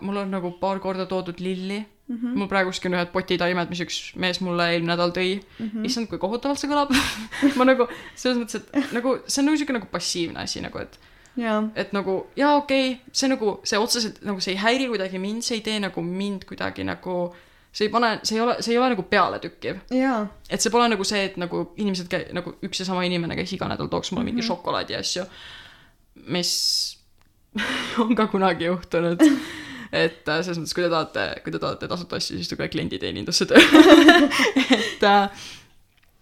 mul on nagu paar korda toodud lilli mm -hmm. mul praeguski on ühed potitaimed mis üks mees mulle eelmine nädal tõi Mm -hmm. issand kui kohutavalt see kõlab ma nagu selles mõttes et nagu see on nagu siuke nagu passiivne asi nagu et jaa, et nagu jaa, okei okay,, see nagu, see otseselt nagu see ei häiri kuidagi mind, see ei tee nagu mind kuidagi nagu, see ei pane, see ei ole, see ei ole nagu pealetükkiv. et see pole nagu see, et nagu inimesed käi-, nagu üks ja sama inimene käis iga nädal tooks mulle mingi mm -hmm. šokolaadi ja asju, mis on ka kunagi juhtunud. et äh, selles mõttes, kui te tahate, kui te tahate tasuta asju, siis tulge klienditeenindusse tööle. et äh,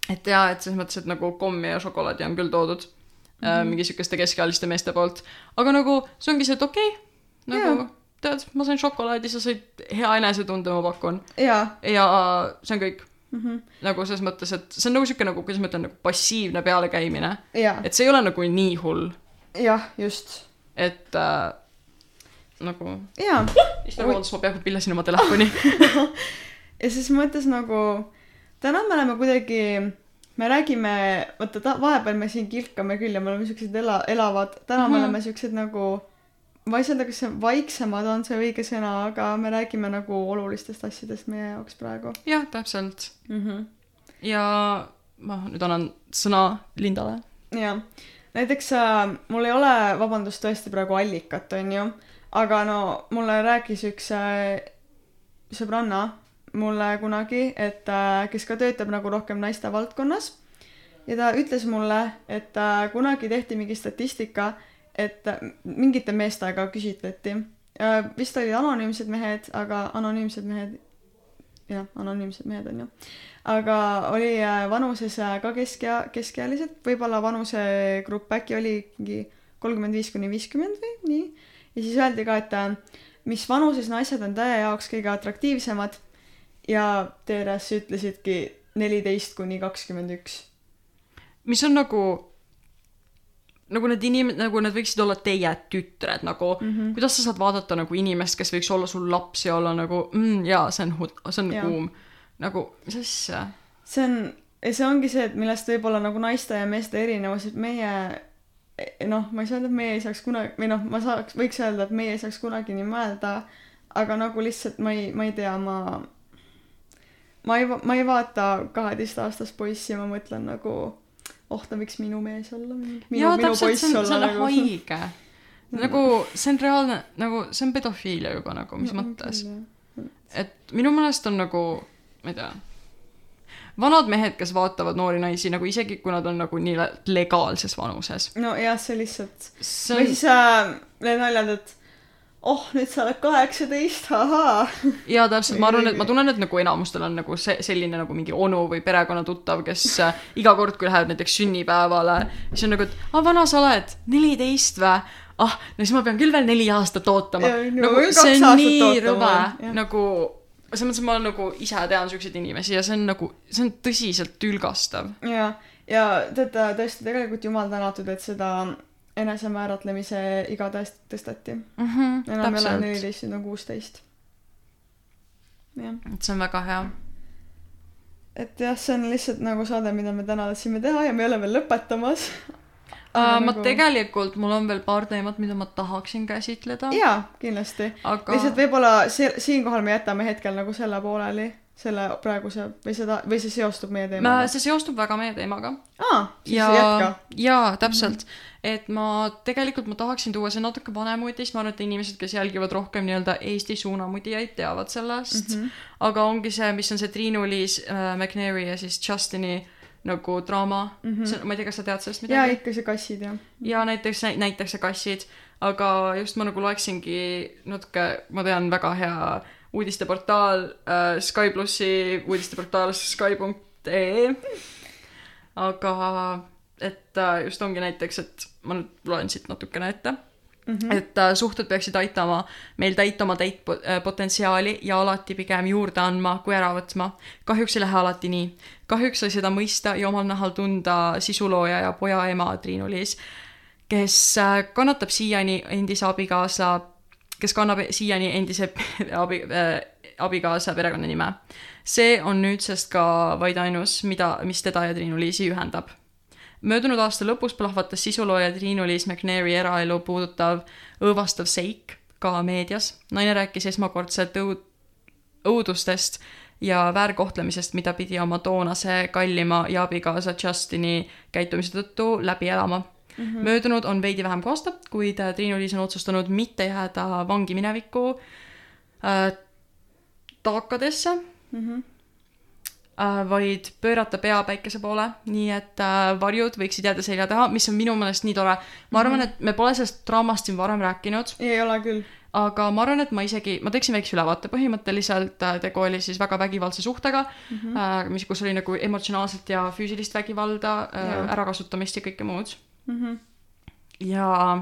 et jaa, et selles mõttes, et nagu kommi ja šokolaadi on küll toodud mm -hmm. mingi siukeste keskealiste meeste poolt, aga nagu see ongi see, et okei okay,, nagu Jaa. tead, ma sain šokolaadi, sa said hea enesetunde, ma pakun. jaa ja see on kõik mm, -hmm. nagu selles mõttes, et see on nagu siuke nagu, kuidas ma ütlen, nagu passiivne pealekäimine. jaa, et see ei ole nagu nii hull, jah, just, et äh, nagu, jaa. issand vabandust, ma peaaegu pillasin oma telefoni. ja siis mõttes nagu, täna me oleme kuidagi, me räägime, vaata ta, vahepeal me siin kilkame küll ja me oleme siuksed ela-, elavad, täna mm -hmm. me Mhm. oleme siuksed nagu, ma ei saa öelda, kas see vaiksemad on see õige sõna, aga me räägime nagu olulistest asjadest meie jaoks praegu jah, täpselt. mm. -hmm. ja ma nüüd annan sõna Lindale. jah, näiteks äh, mul ei ole, vabandust, tõesti praegu allikat, onju, aga no mulle rääkis üks äh, sõbranna mulle kunagi, et äh, kes ka töötab nagu rohkem naiste valdkonnas. Ja ta ütles mulle, et kunagi tehti mingi statistika, et mingite meestega küsitleti. Vist olid anonüümsed mehed, aga anonüümsed mehed, jah, anonüümsed mehed on ju, aga oli äh, vanuses äh, ka keskea, keskealised, võib-olla vanusegrupp äkki oligi kolmkümmend viis kuni viiskümmend või nii. ja siis öeldi ka, et äh, mis vanuses naised on teie jaoks kõige atraktiivsemad ja TRS ütlesidki neliteist kuni kakskümmend üks. mis on nagu, nagu need inimesed, nagu need võiksid olla teie tütred nagu mm. -hmm. kuidas sa saad vaadata nagu inimest, kes võiks olla sul laps ja olla nagu mm, jaa, see on, see on Jaa. kuum. nagu, mis asja? see on, see ongi see, et millest võib olla nagu naiste ja meeste erinevus, et meie noh, ma ei saa öelda, et meie ei saaks kunagi või noh, ma saaks, võiks öelda, et meie ei saaks kunagi nii mõelda, aga nagu lihtsalt ma ei, ma ei tea, ma ma ei, ma ei vaata kaheteistaastast poissi ja ma mõtlen nagu oh, ta võiks minu mees olla, minu, jaa, minu täpselt, poiss see on, see olla on nagu. haige. nagu see on reaalne, nagu see on pedofiilia juba nagu, mis mõttes. et minu meelest on nagu, ma ei tea, vanad mehed, kes vaatavad noori naisi nagu isegi kui nad on nagu nii le- legaalses vanuses. nojah, see lihtsalt see või on, siis äh, need naljad, et oh, nüüd sa oled kaheksateist, ahaa. jaa täpselt, ma arvan, et ma tunnen, et nagu enamustel on nagu see, selline nagu mingi onu või perekonnatuttav, kes äh, iga kord, kui läheb näiteks sünnipäevale, siis on nagu, et aa, vana sa oled, neliteist vä? ah, no siis ma pean küll veel neli aastat ootama. Nagu see on nii rõve nagu selles mõttes, ma nagu ise tean siukseid inimesi ja see on nagu, see on tõsiselt tülgastav. ja, ja teate, tõesti tegelikult jumal tänatud, et seda enesemääratlemise iga tõesti tõsteti. enam ei ole neliteist, nüüd on kuusteist. jah, et see on väga hea. et jah, see on lihtsalt nagu saade, mida me täna tahtsime teha ja me ei ole veel lõpetamas. Uh, ma tegelikult, mul on veel paar teemat, mida ma tahaksin käsitleda, jaa, kindlasti. aga lihtsalt võib-olla see, siinkohal me jätame hetkel nagu selle pooleli, selle praeguse või seda, või see seostub meie ma, teemaga. see seostub väga meie teemaga. aa, siis ja jätka., jaa, täpselt. et ma tegelikult, ma tahaksin tuua see natuke vanem uudis, ma arvan, et inimesed, kes jälgivad rohkem nii-öelda Eesti suunamudijaid, teavad sellest mm. Mhm. -hmm. aga ongi see, mis on see Triinu-Liis äh, McNary ja siis Justini nagu draama mm. Mhm. -hmm. see ma ei tea, kas sa tead sellest jaa, midagi? ikka see kassid jah. ja näiteks nä- näitakse kassid, aga just ma nagu loeksingi natuke, ma tean väga hea uudisteportaal äh, Sky plussi uudisteportaal Sky.ee. aga et äh, just ongi näiteks, et ma nüüd loen siit natukene ette mm. -hmm. et äh, suhted peaksid aitama meil täita oma täit äh, potentsiaali ja alati pigem juurde andma kui ära võtma. kahjuks ei lähe alati nii. kahjuks sai seda mõista ja omal nahal tunda sisulooja ja poja ema Triinu-Liis, kes äh, kannatab siiani endise abikaasa, kes kannab siiani endise abi äh,, abikaasa perekonnanime. see on nüüdsest ka vaid ainus, mida, mis teda ja Triinu-Liisi ühendab möödunud aasta lõpus plahvatas sisulooja Triinu-Liis McNary eraelu puudutav õõvastav seik ka meedias. naine rääkis esmakordselt õud-, õudustest ja väärkohtlemisest, mida pidi oma toonase kallima ja abikaasa Justini käitumise tõttu läbi elama. Mm. -hmm. möödunud on veidi vähem kui aasta, kuid äh, Triinu-Liis on otsustanud mitte jääda vangi minevikku äh, taakadesse mm. -hmm äh, vaid pöörata pea päikese poole, nii et äh, varjud võiksid jääda selja taha, mis on minu meelest nii tore. ma arvan mm, -hmm. et me pole sellest draamast siin varem rääkinud. ei ole küll. aga ma arvan, et ma isegi, ma teeksin väikse ülevaate, põhimõtteliselt äh, tegu oli siis väga vägivaldse suhtega mm, -hmm. mis, kus oli nagu emotsionaalset ja füüsilist vägivalda ärakasutamist ja kõike muud mm. -hmm. ja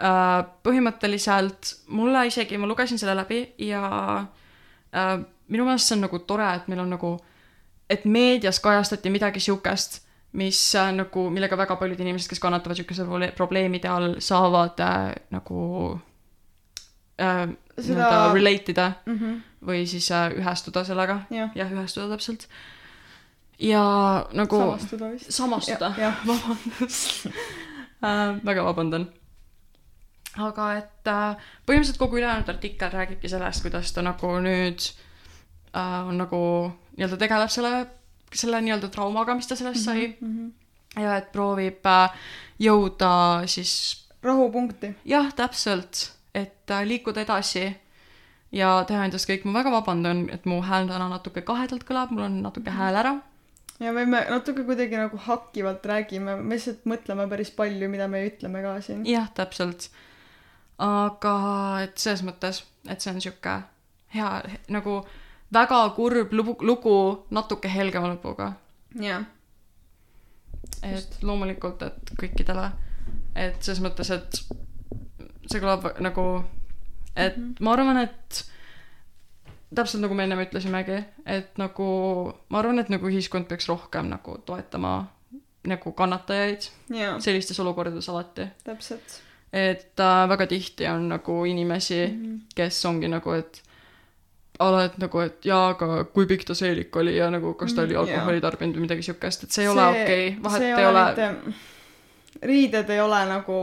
äh, põhimõtteliselt mulle isegi, ma lugesin selle läbi ja äh, minu meelest see on nagu tore, et meil on nagu, et meedias kajastati midagi siukest, mis äh, nagu, millega väga paljud inimesed, kes kannatavad siukeste probleemide all, saavad äh, nagu äh, Seda... nii-öelda relate ida mm -hmm. või siis äh, ühestuda sellega. jah ja,, ühestuda täpselt. Ja nagu. samastuda vist. samastuda, vabandust äh, väga vabandan aga et äh, põhimõtteliselt kogu ülejäänud artikkel räägibki sellest, kuidas ta nagu nüüd äh, on nagu nii-öelda tegeleb selle, selle nii-öelda traumaga, mis ta sellest sai mm. -hmm. ja et proovib äh, jõuda siis. rahupunkti. jah, täpselt, et äh, liikuda edasi ja teha endast kõik, ma väga vabandan, et mu hääl täna natuke kahedalt kõlab, mul on natuke mhm. hääl ära. Ja me, me natuke kuidagi nagu hakkivalt räägime, me lihtsalt mõtleme päris palju, mida me ütleme ka siin. jah, täpselt. aga et selles mõttes, et see on sihuke hea nagu väga kurb lugu, lugu natuke helgema lõpuga. jah. et loomulikult, et kõikidele, et selles mõttes, et see kõlab nagu, et mm -hmm. ma arvan, et täpselt nagu me ennem ütlesimegi, et nagu ma arvan, et nagu ühiskond peaks rohkem nagu toetama nagu kannatajaid yeah. sellistes olukordades alati. täpselt. et äh, väga tihti on nagu inimesi mm, -hmm. kes ongi nagu, et ala, et nagu, et jaa, aga kui pikk ta seelik oli ja nagu kas ta oli mm, alkoholi tarbinud või midagi siukest, et see ei see, ole okei okay., vahet ei ole. Riided ei ole nagu,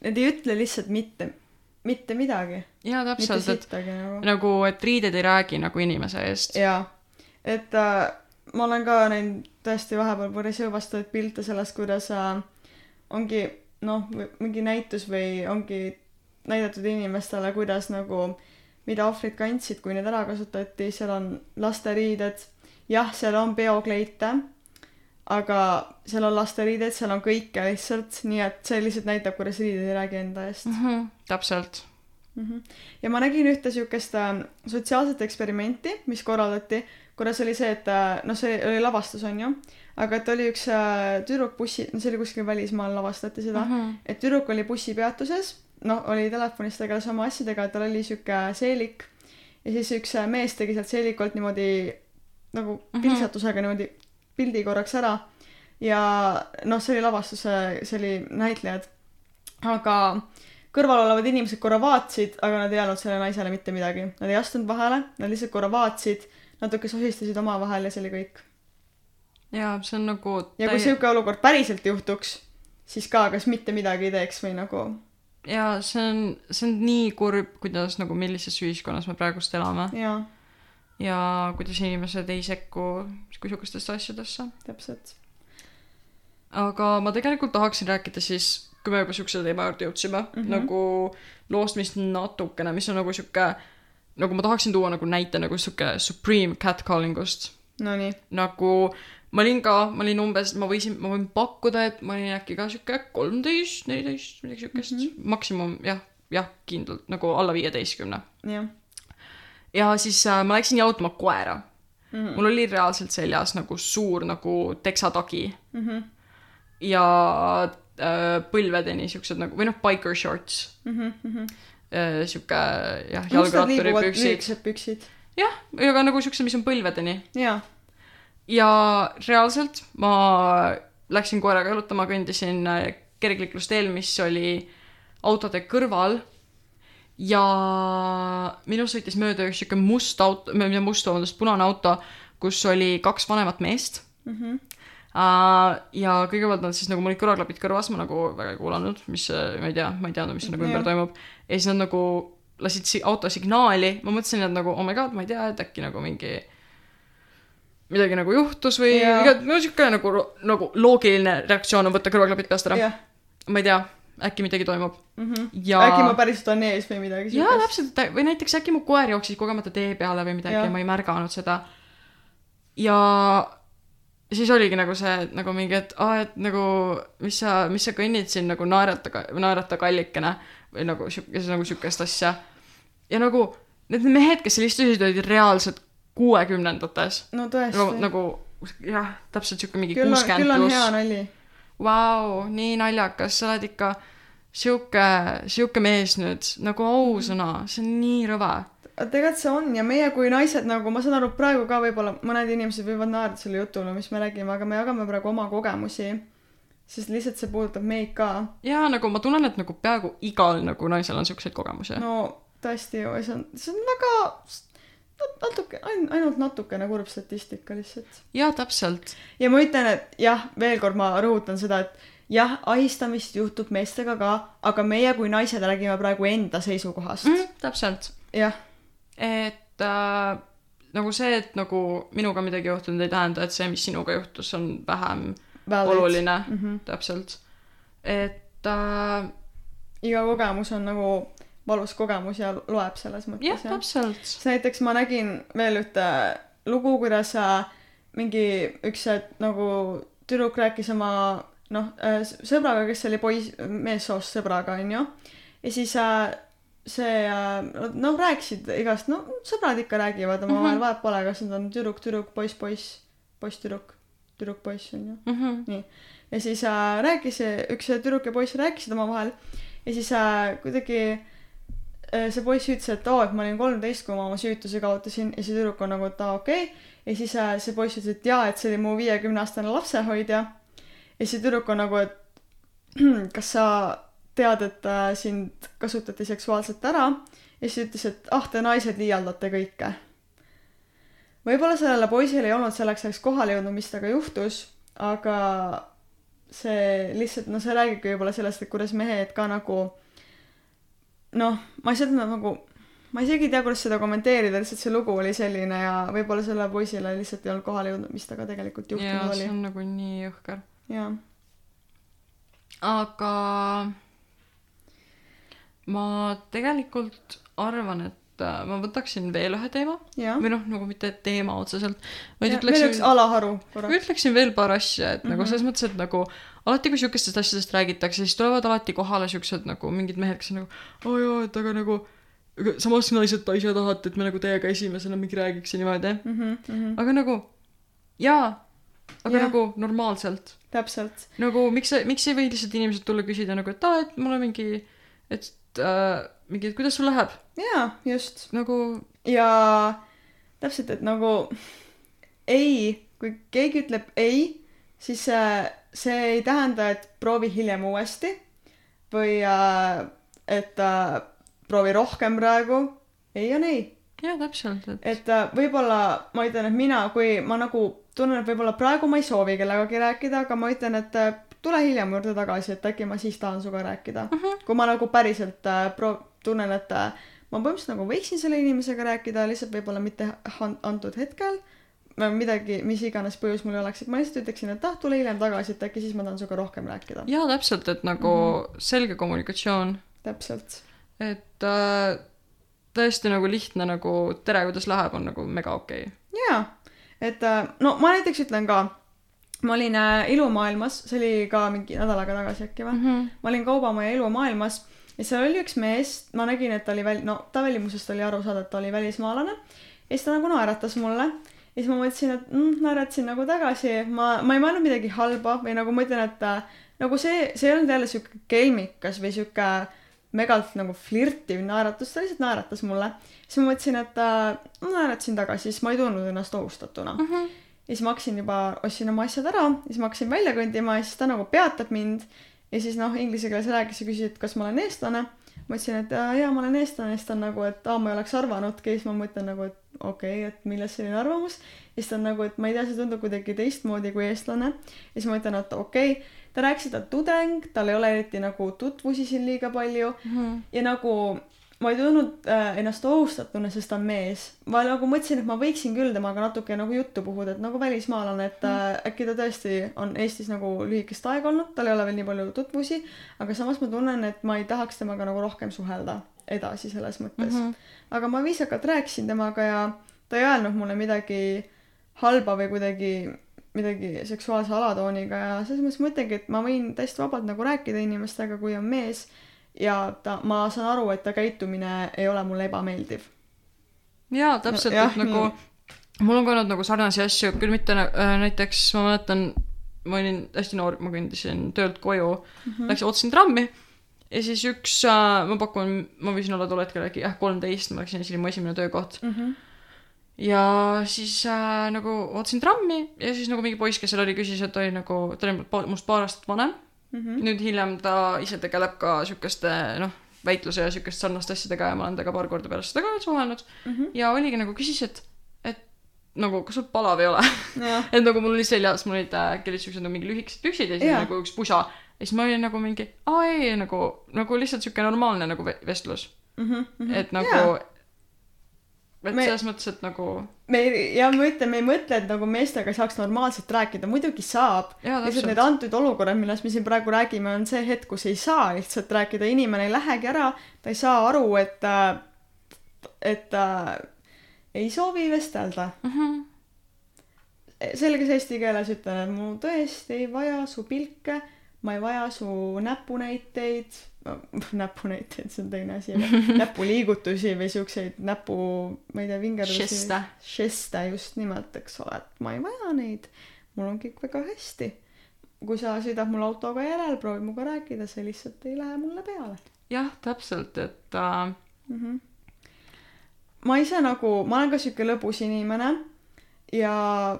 need ei ütle lihtsalt mitte, mitte midagi. jaa, täpselt, et nagu. nagu, et riided ei räägi nagu inimese eest. jaa, et äh, ma olen ka näinud tõesti vahepeal päris õõvastavaid pilte sellest, kuidas äh, ongi noh, mingi näitus või ongi näidatud inimestele, kuidas nagu mida ohvrid kandsid, kui neid ära kasutati, seal on lasteriided, jah, seal on peokleite, aga seal on lasteriided, seal on kõike lihtsalt, nii et see lihtsalt näitab, kuidas riided ei räägi enda eest mm. -hmm, täpselt mm. -hmm. ja ma nägin ühte siukest äh, sotsiaalset eksperimenti, mis korraldati, kuidas oli see, et äh, noh, see oli lavastus, on ju, aga et oli üks äh, tüdruk bussi, no see oli kuskil välismaal lavastati seda mm, -hmm. et tüdruk oli bussipeatuses noh, oli telefonis, tegeles oma asjadega, tal oli sihuke seelik ja siis üks mees tegi sealt seelikult niimoodi nagu mhm. piltsatusega niimoodi pildi korraks ära ja noh, see oli lavastus, see oli näitlejad. aga kõrval olevad inimesed korra vaatasid, aga nad ei öelnud sellele naisele mitte midagi. Nad ei astunud vahele, nad lihtsalt korra vaatasid, natuke sohistasid omavahel ja see oli kõik. jaa, see on nagu ja kui sihuke olukord päriselt juhtuks, siis ka kas mitte midagi ei teeks või nagu ja see on, see on nii kurb, kuidas nagu millises ühiskonnas me praegust elame. Ja kuidas inimesed ei sekku sihukestesse asjadesse. täpselt. aga ma tegelikult tahaksin rääkida siis, kui me juba siukse teema juurde jõudsime mm, -hmm. nagu loost, mis natukene, mis on nagu sihuke, nagu ma tahaksin tuua nagu näite nagu sihuke supreme catcalling ust. Nonii. nagu ma olin ka, ma olin umbes, ma võisin, ma võin pakkuda, et ma olin äkki ka sihuke kolmteist, neliteist, midagi siukest mm, -hmm. maksimum jah, jah, kindlalt nagu alla viieteistkümne. jah. Ja siis äh, ma läksin jalutama koera mm. -hmm. mul oli reaalselt seljas nagu suur nagu teksatagi mm. -hmm. ja äh, põlvedeni siuksed nagu, või noh, biker shorts mm. -hmm. Äh, sihuke jah, jalgratturi püksid. püksid. jah, aga nagu siuksed, mis on põlvedeni. jaa ja reaalselt ma läksin koeraga jalutama, kõndisin äh, kergliiklusteel, mis oli autode kõrval ja minust sõitis mööda üks siuke must auto, mitte must, vabandust, punane auto, kus oli kaks vanemat meest mm. -hmm. Uh, ja kõigepealt nad siis nagu, mul olid kõrvaklapid kõrvas, ma nagu väga ei kuulanud, mis, ma ei tea, ma ei teadnud, mis nagu ümber toimub. ja siis nad nagu lasid si auto signaali, ma mõtlesin, et nagu oh my god, ma ei tea, et äkki nagu mingi midagi nagu juhtus või iga- no siuke nagu nagu loogiline reaktsioon on võtta kõrvaklapid peast ära ma ei tea äkki midagi toimub. Mm -hmm. ja äkki ma päriselt olen ees või midagi jaa täpselt. Või näiteks äkki mu koer jooksis kogemata tee peale või midagi Jah. ja ma ei märganud seda. Ja siis oligi nagu see nagu mingi et aa et nagu mis sa mis sa kõnnid siin nagu naerata naerata kallikene või nagu siuke nagu siukest asja. Ja nagu need mehed kes seal istusid olid reaalselt kuuekümnendates. No nagu tõesti. Nagu jah täpselt siuke mingi küll on küll kuuskümmend on pluss. hea nali Vau, nii naljakas, sa oled ikka sihuke, sihuke mees nüüd, nagu ausõna, see on nii rõve. tegelikult see on ja meie kui naised nagu ma saan aru praegu ka võib-olla mõned inimesed võivad naerda selle jutule mis me räägime aga me jagame praegu oma kogemusi sest lihtsalt see puudutab meid ka jaa, nagu ma tunnen, et nagu peaaegu igal nagu naisel on siukseid kogemusi no.. tõesti ju see on see on väga natuke ain- ainult natukene kurb statistika lihtsalt jaa, täpselt. ja ma ütlen et jah veel kord ma rõhutan seda et jah ahistamist juhtub meestega ka aga meie kui naised räägime praegu enda seisukohast mm,. täpselt. jah et äh, nagu see, et nagu minuga midagi juhtunud ei tähenda, et see, mis sinuga juhtus, on vähem Valid. oluline mm -hmm. täpselt. et äh, iga kogemus on nagu valus kogemus ja loeb selles mõttes jah, täpselt. siis näiteks ma nägin veel ühte lugu kuidas mingi üks nagu tüdruk rääkis oma noh äh, sõbraga kes oli poiss meessoost sõbraga onju ja siis äh, see äh, noh rääkisid igast no sõbrad ikka räägivad omavahel Mhm. vahet pole kas nad on tüdruk tüdruk poiss poiss poiss tüdruk tüdruk poiss onju Mhm. ja siis rääkis üks tüdruk ja poiss rääkisid omavahel ja siis kuidagi äh, see poiss ütles et oo et ma olin kolmteist kui ma oma süütuse kaotasin ja see tüdruk on nagu et aa okei. Okay. ja siis äh, see poiss ütles et jaa et see oli mu viiekümne aastane lapsehoidja. Ja see tüdruk on nagu et kas sa tead et äh, sind kasutati seksuaalselt ära? Ja siis ütles et ah te naised liialdate kõike. Võib-olla sellele poisile ei olnud selleks ajaks kohale jõudnud mis temaga juhtus aga see lihtsalt no see räägibki võib-olla sellest et kuidas mehed ka nagu noh ma ei saa nagu ma isegi ei tea kuidas seda kommenteerida lihtsalt see lugu oli selline ja võib-olla sellele poisile lihtsalt ei olnud kohale jõudnud mis temaga tegelikult juhtunud see oli on nagu nii jõhker. jaa aga ma tegelikult arvan, et äh, ma võtaksin veel ühe teema jah või noh, nagu mitte teema otseselt, vaid Ja meil üks ütleksin, alaharu ma korraks ütleksin veel paar asja, et mm -hmm. nagu Mhm. selles mõttes, et nagu alati, kui siukestest asjadest räägitakse, siis tulevad alati kohale siuksed nagu mingid mehed, kes on nagu aa jaa, et aga nagu samas naised ise tahate, et me nagu teiega esimesena mingi räägiks ja niimoodi. Mhm, mhm. aga nagu jaa, aga ja. nagu normaalselt. täpselt nagu miks, miks ei või lihtsalt inimesed tulla küsida nagu, et aa, et mul on mingi, et äh, mingi, et kuidas sul läheb, jaa just nagu ja täpselt et nagu ei kui keegi ütleb ei siis see see ei tähenda et proovi hiljem uuesti või äh, et äh, proovi rohkem praegu ei on ei jaa, täpselt, et et äh, võib-olla ma ütlen et mina kui ma nagu tunnen et võib-olla praegu ma ei soovi kellegagi rääkida aga ma ütlen et äh, tule hiljem juurde tagasi et äkki ma siis tahan sinuga rääkida mm. -hmm. kui ma nagu päriselt äh, pro- tunnen et ma põhimõtteliselt nagu võiksin selle inimesega rääkida lihtsalt võib-olla mitte antud hetkel midagi mis iganes põhjus mul oleks et ma lihtsalt ütleksin et ah tule hiljem tagasi et äkki siis ma tahan sinuga rohkem rääkida jaa, täpselt, et nagu mm -hmm. selge kommunikatsioon, täpselt et äh, tõesti nagu lihtne nagu tere, kuidas läheb, on nagu mega okei okay.. jaa et äh, no ma näiteks ütlen ka ma olin äh, ilumaailmas see oli ka mingi nädal aega tagasi äkki või Mm -hmm. ma olin Kaubamaja ilumaailmas ja seal oli üks mees ma nägin et ta oli väl- no ta välimusest oli aru saada et ta oli välismaalane. Ja siis ta nagu naeratas mulle. Ja siis ma mõtlesin et mm, naeratasin nagu tagasi. Ma ma ei mõelnud midagi halba või nagu ma ütlen et nagu see see ei olnud jälle sihuke kelmikas või sihuke megalt nagu flirtiv naeratus ta lihtsalt naeratas mulle. Siis ma mõtlesin et äh, ma naeratasin tagasi siis ma ei tundnud ennast ohustatuna. Mm -hmm. ja siis ma hakkasin juba, ostsin oma asjad ära siis ma hakkasin välja kõndima ja siis ta nagu peatab mind ja siis noh, inglise keeles rääkis ja küsis, et kas ma olen eestlane. ma ütlesin, et aa, jaa, ma olen eestlane siis ta on nagu, et aa, ma ei oleks arvanudki siis ma mõtlen nagu, et okei okay,, et millest selline arvamus. siis ta on nagu, et ma ei tea, see tundub kuidagi teistmoodi kui eestlane. ja siis ma ütlen, et okei okay., ta rääkis, et ta on tudeng, tal ei ole eriti nagu tutvusi siin liiga palju Mm -hmm. ja nagu ma ei tundnud äh, ennast ohustatuna, sest ta on mees. ma nagu mõtlesin, et ma võiksin küll temaga natuke nagu juttu puhuda, et nagu välismaalane, et äh, äkki ta tõesti on Eestis nagu lühikest aega olnud, tal ei ole veel nii palju tutvusi, aga samas ma tunnen, et ma ei tahaks temaga nagu rohkem suhelda edasi selles mõttes mm. -hmm. aga ma viisakalt rääkisin temaga ja ta ei öelnud mulle midagi halba või kuidagi midagi seksuaalse alatooniga ja selles mõttes ma ütlengi, et ma võin täiesti vabalt nagu rääkida inimestega, kui on mees ja ta, ma saan aru, et ta käitumine ei ole mulle ebameeldiv. jaa, täpselt, Jah, et nagu mul on ka olnud nagu sarnaseid asju, küll mitte äh, näiteks ma mäletan, ma olin hästi noor, ma kõndisin töölt koju mm, -hmm. läksin, ootasin trammi ja siis üks äh,, ma pakun, ma võisin olla tol hetkel äkki jah, kolmteist, ma läksin, see oli mu esimene töökoht. mm. -hmm. ja siis äh, nagu ootasin trammi ja siis nagu mingi poiss, kes seal oli, küsis, et oli nagu, ta oli must paar aastat vanem Mm -hmm. nüüd hiljem ta ise tegeleb ka siukeste noh, väitluse ja siukeste sarnaste asjadega ja ma olen temaga paar korda pärast seda ka suhelnud Mm -hmm. ja oligi nagu küsis, et, et nagu kas sul palav ei ole et nagu mul oli seljas, mul olid äh, äkki olid siuksed nagu mingi lühikesed püksid ja siis Jaa. nagu üks pusa ja siis ma olin nagu mingi aa ei nagu nagu lihtsalt siuke normaalne nagu ve- vestlus mm. -hmm. et nagu Jaa. Et Me- selles mõttes, et nagu me ei, ja ma ütlen, me ei mõtle, et nagu meestega saaks normaalselt rääkida, muidugi saab. lihtsalt need antud olukorrad, millest me siin praegu räägime, on see hetk, kus ei saa lihtsalt rääkida, inimene ei lähegi ära, ta ei saa aru, et, et ta ei soovi vestelda. Mhm. selges eesti keeles ütlen, et mul tõesti ei vaja su pilke, ma ei vaja su näpunäiteid, näpunäiteid, see on teine asi, aga näpuliigutusi või siukseid näpu, ma ei tea, vingerdusi. Žeste. just nimelt, eks ole, et ma ei vaja neid. mul on kõik väga hästi. kui sa sõidad mul autoga järel, proovi minuga rääkida, see lihtsalt ei lähe mulle peale jah täpselt et äh, mm. -hmm. ma ise nagu, ma olen ka sihuke lõbus inimene ja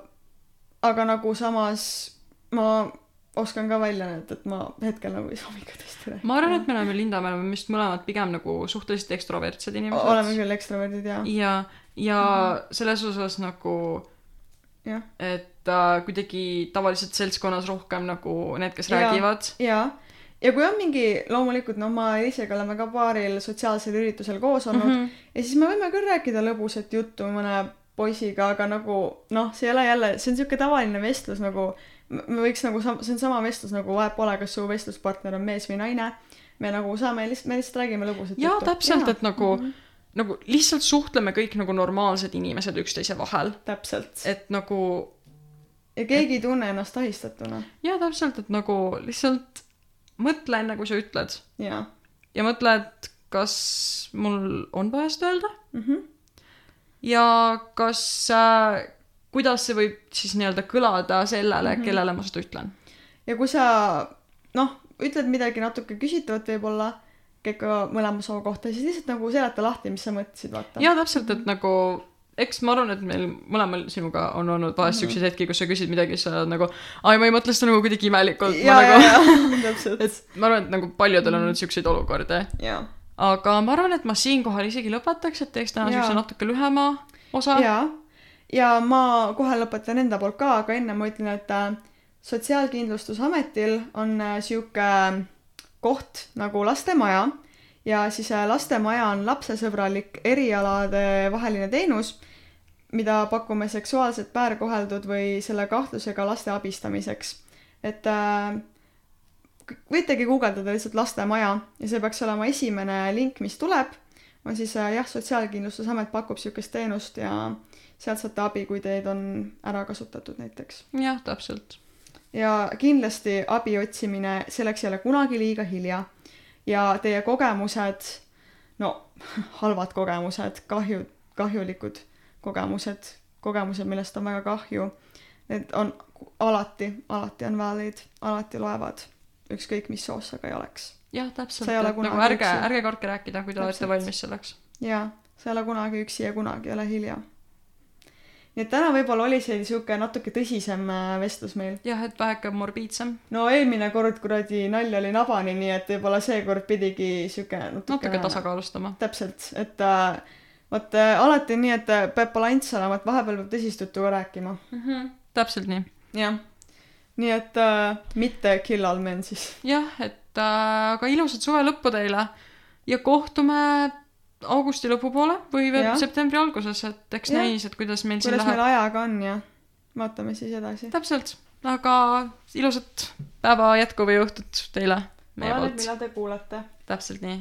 aga nagu samas ma oskan ka välja näidata, et ma hetkel nagu ei soovi ka rääkida. ma arvan, et me oleme Linda, me oleme vist mõlemad pigem nagu suhteliselt ekstrovertsed inimesed oleme küll ekstroverdid ja, ja, ja mm selles osas nagu, jah, et äh, kuidagi tavaliselt seltskonnas rohkem nagu need, kes Jaa. räägivad. ja, ja kui on mingi, loomulikult no ma isegi oleme ka paaril sotsiaalsel üritusel koos olnud mm. -hmm. ja siis me võime küll rääkida lõbusat juttu mõne poisiga, aga nagu noh, see ei ole jälle, see on siuke tavaline vestlus nagu me võiks nagu sam-, see on sama vestlus nagu vahet pole, kas su vestluspartner on mees või naine. me nagu saame lihtsalt, me lihtsalt räägime lõbusat jaa, täpselt, et nagu mm. -hmm. nagu lihtsalt suhtleme kõik nagu normaalsed inimesed üksteise vahel. täpselt. et nagu ja keegi ei tunne ennast ahistatuna. jaa, täpselt, et nagu lihtsalt mõtle enne, kui sa ütled. jaa ja mõtle, et kas mul on vaja seda öelda mm. -hmm. ja kas äh,, kuidas see võib siis nii-öelda kõlada sellele mm, Mhm. -hmm. kellele ma seda ütlen. ja kui sa noh, ütled midagi natuke küsitavat võib-olla ka mõlema soo kohta, siis lihtsalt nagu seleta lahti, mis sa mõtlesid, vaata. jaa, täpselt, et nagu eks ma arvan, et meil mõlemal sinuga on olnud vahest Mhm. siukseid hetki, kus sa küsid midagi, siis sa oled nagu, ai, ma ei mõtle seda nagu kuidagi imelikult. Nagu, et ma arvan, et nagu paljudel on olnud siukseid olukordi. aga ma arvan, et ma siinkohal isegi lõpetaks, et teeks täna siukse natuke lühema osa. jaa. Ja ma kohe lõpetan enda poolt ka, aga enne ma ütlen, et äh, Sotsiaalkindlustusametil on äh, sihuke koht nagu lastemaja ja siis äh, lastemaja on lapsesõbralik erialade vaheline teenus, mida pakume seksuaalselt väärkoheldud või selle kahtlusega laste abistamiseks. et äh, võitegi guugeldada lihtsalt lastemaja ja see peaks olema esimene link, mis tuleb. on siis äh, jah, Sotsiaalkindlustusamet pakub niisugust teenust ja sealt saate abi, kui teid on ära kasutatud näiteks. jah, täpselt. ja kindlasti abi otsimine, selleks ei ole kunagi liiga hilja. ja teie kogemused, no halvad kogemused, kahju, kahjulikud kogemused, kogemused, millest on väga kahju, need on alati, alati on valid, alati loevad, ükskõik mis soos sa ka ei oleks. jah, täpselt, et nagu ärge, ärge kartke rääkida, kui te olete valmis selleks. jaa, sa ei ole kunagi üksi ja kunagi ei ole hilja. Nii et täna võib-olla oli see sihuke natuke tõsisem äh, vestlus meil. jah, et väheke morbiidsem, no eelmine kord kuradi nalja oli nabani, nii et võib-olla seekord pidigi sihuke natuke natuke tasakaalustama. täpselt, et äh, vot äh, alati on nii, et peab balanss olema, et vahepeal peab tõsist juttu ka rääkima. täpselt nii. jah. nii et äh, mitte kill all men siis. jah, et äh, aga ilusat suve lõppu teile ja kohtume augusti lõpupoole või veel septembri alguses, et eks Jah. näis, et kuidas meil siin kuidas meil läheb. ajaga on ja vaatame siis edasi. täpselt, aga ilusat päeva jätku või õhtut teile meie poolt. millal te kuulate. täpselt nii.